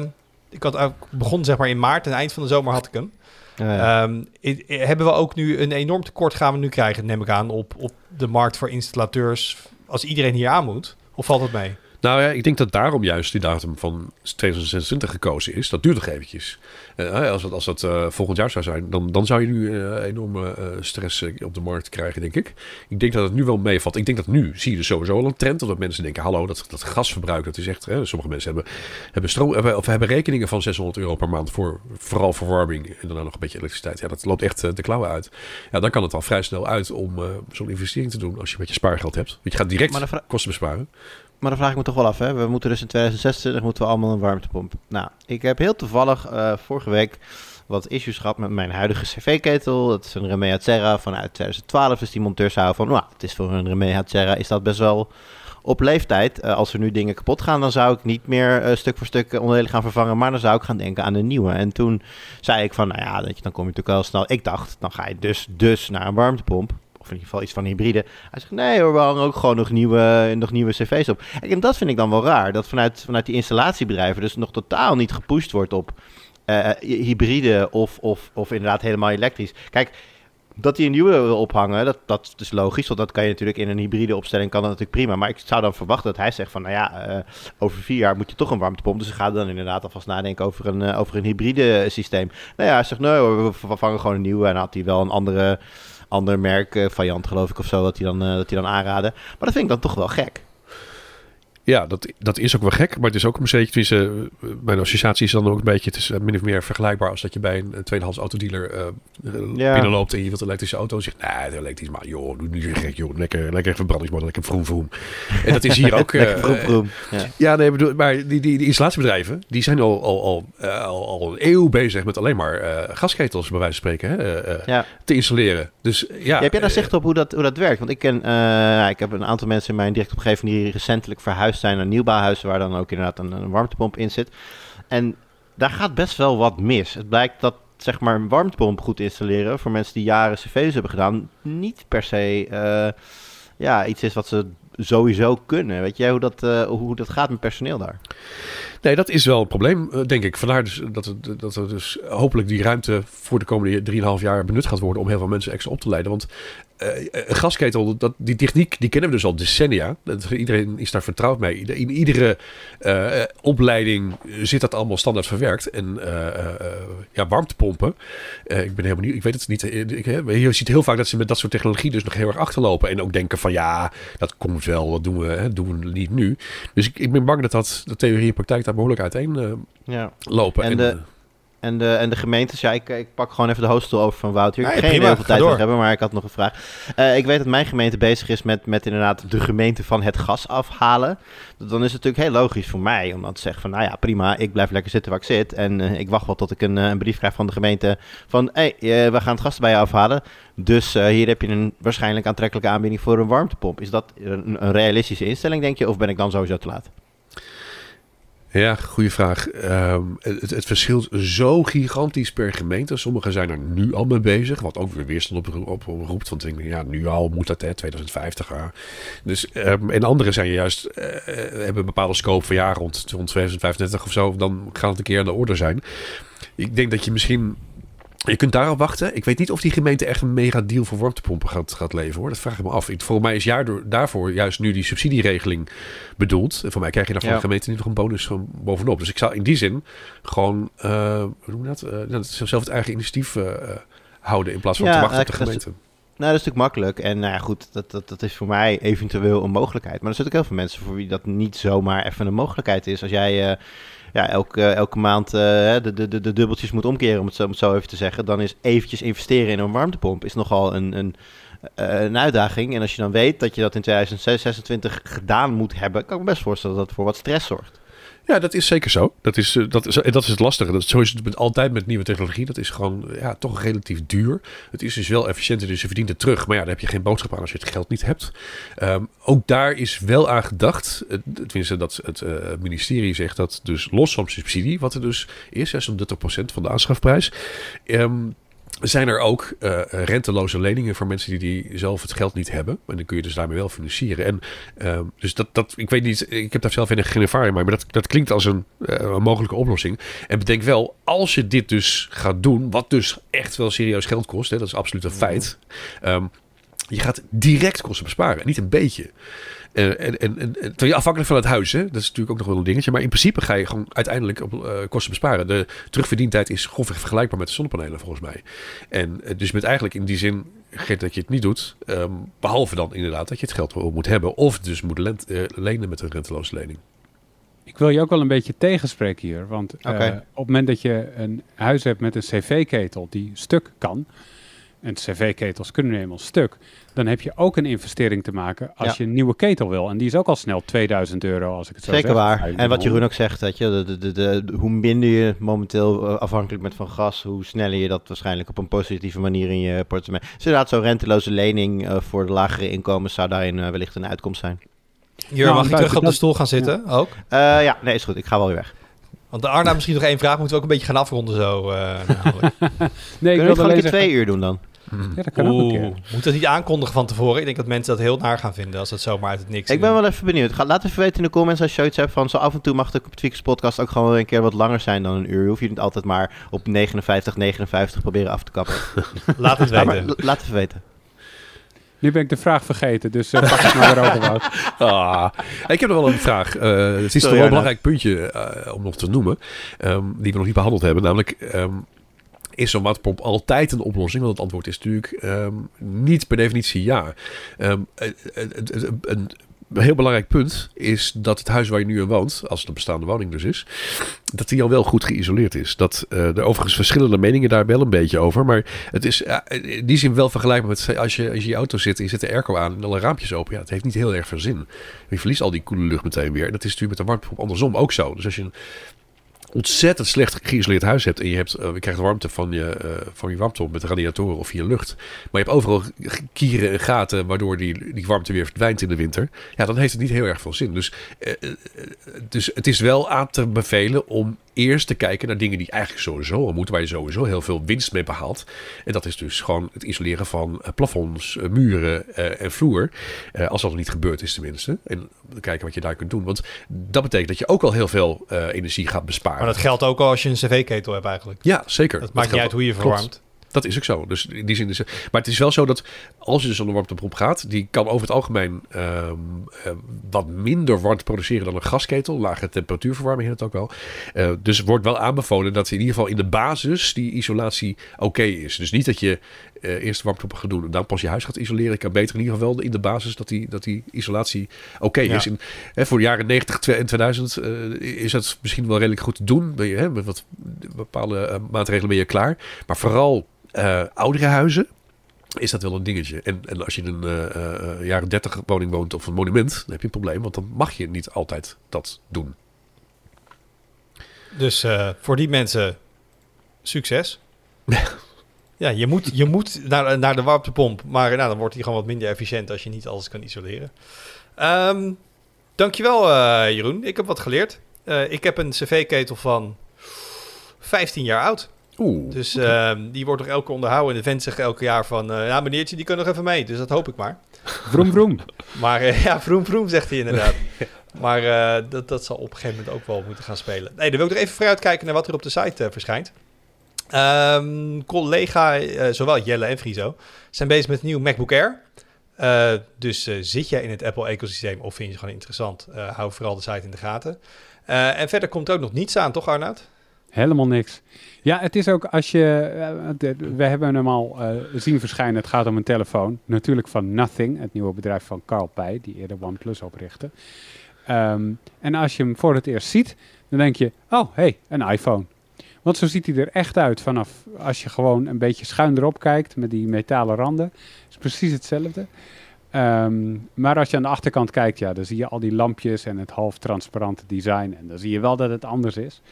Speaker 1: ik had ook begon zeg maar in maart en eind van de zomer had ik hem. Ja. um, hebben we ook nu een enorm tekort gaan we nu krijgen, neem ik aan, op, op de markt voor installateurs als iedereen hier aan moet? Of valt het mee?
Speaker 2: Nou ja, ik denk dat daarom juist die datum van 2026 gekozen is. Dat duurt nog eventjes. Uh, als dat, als dat uh, volgend jaar zou zijn, dan, dan zou je nu uh, enorme stress op de markt krijgen, denk ik. Ik denk dat het nu wel meevalt. Ik denk dat nu zie je dus sowieso al een trend. Dat mensen denken, hallo, dat, dat gasverbruik, dat is echt... Hè, sommige mensen hebben, hebben, stroom, hebben, of hebben rekeningen van 600 euro per maand voor vooral verwarming. En daarna nog een beetje elektriciteit. Ja, dat loopt echt de klauwen uit. Ja, dan kan het al vrij snel uit om zo'n investering te doen als je een beetje spaargeld hebt. Want je gaat direct kosten besparen.
Speaker 3: Maar dan vraag ik me toch wel af, hè? we moeten dus in 2026 moeten we allemaal een warmtepomp. Nou, ik heb heel toevallig uh, vorige week wat issues gehad met mijn huidige cv-ketel. Dat is een Remea Terra vanuit 2012. Dus die monteurs houden van, nou, het is voor een Remea Terra is dat best wel op leeftijd. Uh, als er nu dingen kapot gaan, dan zou ik niet meer uh, stuk voor stuk onderdelen gaan vervangen. Maar dan zou ik gaan denken aan een nieuwe. En toen zei ik van, nou ja, dan kom je natuurlijk wel snel. Ik dacht, dan ga je dus, dus naar een warmtepomp in ieder geval iets van hybride. Hij zegt, nee hoor, we hangen ook gewoon nog nieuwe, nog nieuwe cv's op. En dat vind ik dan wel raar, dat vanuit, vanuit die installatiebedrijven dus nog totaal niet gepusht wordt op uh, hybride of, of, of inderdaad helemaal elektrisch. Kijk, dat hij een nieuwe wil ophangen, dat, dat is logisch. Want dat kan je natuurlijk in een hybride opstelling, kan dat natuurlijk prima. Maar ik zou dan verwachten dat hij zegt van, nou ja, uh, over vier jaar moet je toch een warmtepomp. Dus gaan dan inderdaad alvast nadenken over een, over een hybride systeem. Nou ja, hij zegt, nee we vervangen gewoon een nieuwe. En had hij wel een andere ander merk, uh, variant geloof ik of zo, dat hij dan, uh, dat hij dan aanraden. Maar dat vind ik dan toch wel gek.
Speaker 2: Ja, dat, dat is ook wel gek. Maar het is ook een beetje... Uh, mijn associatie is dan ook een beetje... Het is min of meer vergelijkbaar als dat je bij een tweedehands autodealer uh, ja. binnenloopt... en je wilt een elektrische auto. En zegt, nee, elektrisch, maar joh, doe niet gek, joh. Lekker, lekker verbrandingsmotor, lekker vroom vroom. En dat is hier ook... [laughs]
Speaker 3: lekker vroom vroom.
Speaker 2: Ja. ja, nee, bedoel, maar die, die, die installatiebedrijven... die zijn al, al, al, al, al een eeuw bezig met alleen maar gasketels, bij wijze van spreken, hè, ja. te installeren. Dus ja...
Speaker 3: heb jij daar zicht op hoe dat, hoe dat werkt? Want ik ken... ik heb een aantal mensen in mijn directe omgeving... die recentelijk verhuisd zijn naar nieuwbouwhuizen waar dan ook inderdaad een, warmtepomp in zit. En daar gaat best wel wat mis. Het blijkt dat zeg maar een warmtepomp goed installeren voor mensen die jaren cv's hebben gedaan, niet per se uh, ja, iets is wat ze sowieso kunnen. Weet jij hoe dat, uh, hoe dat gaat met personeel daar?
Speaker 2: Nee, dat is wel een probleem, eh, denk ik. Vandaar dus dat, er, dat er dus hopelijk die ruimte voor de komende 3,5 jaar benut gaat worden om heel veel mensen extra op te leiden. Want een gasketel, dat, die techniek, die kennen we dus al decennia. Dat, iedereen is daar vertrouwd mee. In iedere uh, opleiding zit dat allemaal standaard verwerkt. En ja, warmtepompen. ik ben helemaal niet, ik weet het niet. Ik, je ziet heel vaak dat ze met dat soort technologie dus nog heel erg achterlopen. En ook denken van ja, dat komt wel, dat doen we, hè, doen we niet nu. Dus ik, ik ben bang dat, dat de theorie en praktijk daar behoorlijk uiteen ja. lopen.
Speaker 3: En, en de en de, en de gemeentes, ja, ik, ik pak gewoon even de hoofdstoel over van Wouter. Ik heb geen heel veel tijd hebben, maar ik had nog een vraag. Uh, ik weet dat mijn gemeente bezig is met, met inderdaad de gemeente van het gas afhalen. Dan is het natuurlijk heel logisch voor mij om dan te zeggen van, nou ja, prima, ik blijf lekker zitten waar ik zit. En uh, ik wacht wel tot ik een, een brief krijg van de gemeente van, hé, hey, uh, we gaan het gas bij je afhalen. Dus hier heb je een waarschijnlijk aantrekkelijke aanbieding voor een warmtepomp. Is dat een, een realistische instelling, denk je, of ben ik dan sowieso te laat?
Speaker 2: Ja, goede vraag. Um, het, het, verschilt zo gigantisch per gemeente. Sommigen zijn er nu al mee bezig, wat ook weer weerstand op, op, op ja, nu al moet dat, hè, 2050. Ja. Dus, um, en anderen zijn juist, uh, hebben een bepaalde scope van ja, rond, rond 2035 of zo. Dan gaat het een keer aan de orde zijn. Ik denk dat je misschien je kunt daarop wachten. Ik weet niet of die gemeente echt een mega deal voor warmtepompen gaat, gaat leveren. Hoor. Dat vraag ik me af. Voor mij is jaar daarvoor juist nu die subsidieregeling bedoeld. En voor mij krijg je daar van de gemeente niet nog een bonus van bovenop. Dus ik zou in die zin gewoon uh, hoe noem je dat? Uh, zelf het eigen initiatief uh, houden in plaats van te wachten op de gemeente.
Speaker 3: Nou, dat is natuurlijk makkelijk. En nou ja, goed, dat, dat, dat is voor mij eventueel een mogelijkheid. Maar er zitten ook heel veel mensen voor wie dat niet zomaar even een mogelijkheid is. Als jij ja, elke, elke maand uh, de, de, de, de dubbeltjes moet omkeren, om het, zo, om het zo even te zeggen, dan is eventjes investeren in een warmtepomp is nogal een, een, eh, een uitdaging. En als je dan weet dat je dat in 2026 gedaan moet hebben, kan ik me best voorstellen dat dat voor wat stress zorgt.
Speaker 2: Ja, dat is zeker zo. Dat is, eh, dat is, dat is het lastige. Dat, zo is het altijd met nieuwe technologie. Dat is gewoon ja, toch relatief duur. Het is dus wel efficiënter, dus je verdient het terug. Maar ja, daar heb je geen boodschap aan als je het geld niet hebt. Um, ook daar is wel aan gedacht. Tenminste, dat het ministerie zegt dat dus los van subsidie, wat er dus is, 36% van de aanschafprijs. Um, zijn er ook uh, renteloze leningen voor mensen die, die zelf het geld niet hebben. En dan kun je dus daarmee wel financieren. En uh, dus dat, dat, ik weet niet, ik heb daar zelf geen ervaring mee, maar dat, dat klinkt als een, uh, een, mogelijke oplossing. En bedenk wel, als je dit dus gaat doen, wat dus echt wel serieus geld kost, hè, dat is absoluut een feit. Um, je gaat direct kosten besparen. Niet een beetje. En, en, en, en, terwijl je afhankelijk van het huis, hè? dat is natuurlijk ook nog wel een dingetje. Maar in principe ga je gewoon uiteindelijk op uh, kosten besparen. De terugverdientijd is grofweg vergelijkbaar met de zonnepanelen, volgens mij. En uh, dus met eigenlijk in die zin geen dat je het niet doet. Um, behalve dan inderdaad dat je het geld wel moet hebben. Of dus moet lent, uh, lenen met een renteloze lening.
Speaker 4: Ik wil je ook wel een beetje tegenspreken hier. Want okay. op het moment dat je een huis hebt met een cv-ketel die stuk kan en cv-ketels kunnen nu eenmaal stuk, dan heb je ook een investering te maken als ja. je een nieuwe ketel wil. En die is ook al snel 2000 euro, als ik het zo
Speaker 3: Zeker
Speaker 4: zeg.
Speaker 3: waar. En wat Jeroen ook zegt, dat je, de, de, de, de, hoe minder je momenteel uh, afhankelijk bent van gas, hoe sneller je dat waarschijnlijk op een positieve manier in je portemonnee. Dus inderdaad, zo'n renteloze lening uh, voor de lagere inkomens zou daarin uh, wellicht een uitkomst zijn.
Speaker 1: Jur, mag ik terug op de stoel gaan zitten ja. ook?
Speaker 3: Uh, ja, nee, is goed. Ik ga wel weer weg.
Speaker 1: Want de Arna misschien nog één vraag. Moeten we ook een beetje gaan afronden zo. Uh, [laughs]
Speaker 3: nee, ik wil het gewoon twee uur doen dan.
Speaker 4: Ja, dat kan Oeh, ook een keer.
Speaker 1: Moet dat niet aankondigen van tevoren? Ik denk dat mensen dat heel naar gaan vinden als het zomaar uit het niks
Speaker 3: Ik ben wel even benieuwd. Ga, laat even weten in de comments als je zoiets hebt van... zo af en toe mag de Tweakers podcast ook gewoon een keer wat langer zijn dan een uur. Hoef je niet altijd maar op 59, 59 proberen af te kappen. [laughs]
Speaker 1: laat het weten.
Speaker 3: Maar, laat even weten.
Speaker 4: Nu ben ik de vraag vergeten, dus uh, pak het maar weer over, Wout. [laughs]
Speaker 2: Ah, ik heb nog wel een vraag. Uh, het is toch wel een belangrijk puntje uh, om nog te noemen, um, die we nog niet behandeld hebben. Namelijk, um, is zo'n waterpomp altijd een oplossing? Want het antwoord is natuurlijk um, niet per definitie ja. Um, een, een heel belangrijk punt is dat het huis waar je nu in woont, als het een bestaande woning dus is, dat die al wel goed geïsoleerd is. Dat uh, er overigens verschillende meningen daar wel een beetje over, maar het is uh, in die zin wel vergelijkbaar met als je, als je in je auto zit en je zet de airco aan en alle raampjes open. Ja, het heeft niet heel erg veel zin. Je verliest al die koele lucht meteen weer. En dat is natuurlijk met de warmtepomp andersom ook zo. Dus als je een ontzettend slecht geïsoleerd huis hebt en je, hebt, uh, je krijgt warmte van je, uh, van je warmtepomp met radiatoren of je lucht, maar je hebt overal kieren en gaten waardoor die, die warmte weer verdwijnt in de winter, ja, dan heeft het niet heel erg veel zin. Dus, uh, dus het is wel aan te bevelen om eerst te kijken naar dingen die eigenlijk sowieso al moeten, waar je sowieso heel veel winst mee behaalt. En dat is dus gewoon het isoleren van plafonds, muren en vloer, als dat nog niet gebeurd is tenminste. En kijken wat je daar kunt doen, want dat betekent dat je ook al heel veel energie gaat besparen.
Speaker 1: Maar dat geldt ook al als je een cv-ketel hebt eigenlijk.
Speaker 2: Ja, zeker.
Speaker 1: Dat, dat maakt niet uit hoe je verwarmt.
Speaker 2: Dat is ook zo. Dus in die zin is Maar het is wel zo dat als je dus een warmtepomp gaat, die kan over het algemeen um, uh, wat minder warmte produceren dan een gasketel. Lage temperatuurverwarming heet het ook wel. Uh, dus wordt wel aanbevolen dat in ieder geval in de basis die isolatie oké is. Dus niet dat je uh, eerst warmtepomp gaat doen en dan pas je huis gaat isoleren. Ik kan beter in ieder geval in de basis dat die, dat die isolatie oké okay ja. is. En, hè, voor de jaren 90 en 2000 is dat misschien wel redelijk goed te doen. Ben je, hè, met wat bepaalde maatregelen ben je klaar. Maar vooral oudere huizen is dat wel een dingetje. En, en als je in een uh, jaren 30 woning woont of een monument, dan heb je een probleem, want dan mag je niet altijd dat doen.
Speaker 1: Dus uh, voor die mensen succes. [laughs] ja, je moet, je moet naar, naar de warmtepomp, maar nou, dan wordt die gewoon wat minder efficiënt als je niet alles kan isoleren. Um, dankjewel uh, Jeroen, ik heb wat geleerd. Uh, ik heb een cv-ketel van 15 jaar oud.
Speaker 2: Oeh,
Speaker 1: dus okay. uh, die wordt nog elke onderhouden. En de vent zegt elke jaar van... Uh, ja, meneertje, die kan nog even mee. Dus dat hoop ik maar.
Speaker 4: Vroom, vroom. [laughs]
Speaker 1: maar uh, ja, vroom, vroom, zegt hij inderdaad. [laughs] maar dat, dat zal op een gegeven moment ook wel moeten gaan spelen. Nee, dan wil ik er even vooruit kijken naar wat er op de site verschijnt. Um, collega, zowel Jelle en Friso, zijn bezig met een nieuw MacBook Air. dus zit jij in het Apple-ecosysteem of vind je het gewoon interessant? hou vooral de site in de gaten. en verder komt er ook nog niets aan, toch Arnoud?
Speaker 4: Helemaal niks. Ja, het is ook als je. We hebben hem al zien verschijnen. Het gaat om een telefoon. Natuurlijk van Nothing, het nieuwe bedrijf van Carl Pei, die eerder OnePlus oprichtte. Um, en als je hem voor het eerst ziet, dan denk je: oh, hey, een iPhone. Want zo ziet hij er echt uit vanaf als je gewoon een beetje schuin erop kijkt met die metalen randen. is precies hetzelfde. Um, maar als je aan de achterkant kijkt, ja, dan zie je al die lampjes en het half transparante design. En dan zie je wel dat het anders is.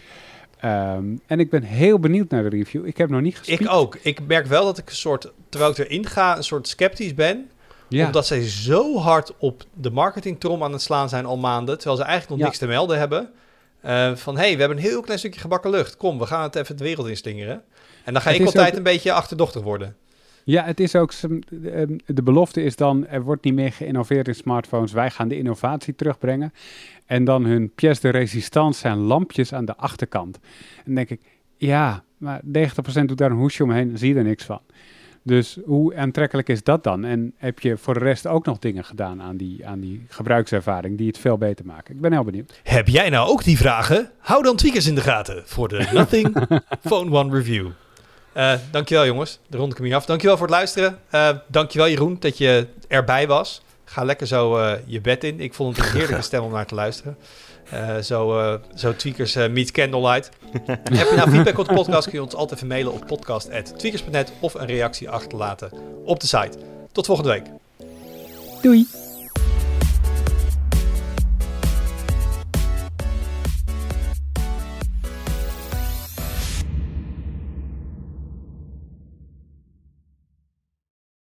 Speaker 4: Um, en ik ben heel benieuwd naar de review. Ik heb nog niet gespeeld.
Speaker 1: Ik ook. Ik merk wel dat ik een soort, terwijl ik erin ga, een soort sceptisch ben. Ja. Omdat zij zo hard op de marketingtrom aan het slaan zijn al maanden. Terwijl ze eigenlijk nog ja. niks te melden hebben. Uh, van, hé, hey, we hebben een heel klein stukje gebakken lucht. Kom, we gaan het even de wereld inslingeren. En dan ga het ik altijd ook... een beetje achterdochtig worden.
Speaker 4: Ja, het is ook, de belofte is dan, er wordt niet meer geïnnoveerd in smartphones. Wij gaan de innovatie terugbrengen. En dan hun pièce de résistance zijn lampjes aan de achterkant. En dan denk ik, ja, maar 90% doet daar een hoesje omheen, zie je er niks van. Dus hoe aantrekkelijk is dat dan? En heb je voor de rest ook nog dingen gedaan aan die, aan die gebruikservaring die het veel beter maken? Ik ben heel benieuwd.
Speaker 1: Heb jij nou ook die vragen? Hou dan Tweakers in de gaten voor de [laughs] Nothing Phone One Review. Uh, dankjewel jongens, de ronde kom hier af. Dankjewel voor het luisteren. Uh, dankjewel Jeroen dat je erbij was. Ga lekker zo uh, je bed in. Ik vond het een heerlijke [laughs] stem om naar te luisteren. Uh, zo, uh, zo Tweakers uh, meet Candlelight. [laughs] Heb je nou feedback op de podcast, kun je ons altijd even mailen op podcast.tweakers.net of een reactie achterlaten op de site. Tot volgende week.
Speaker 4: Doei.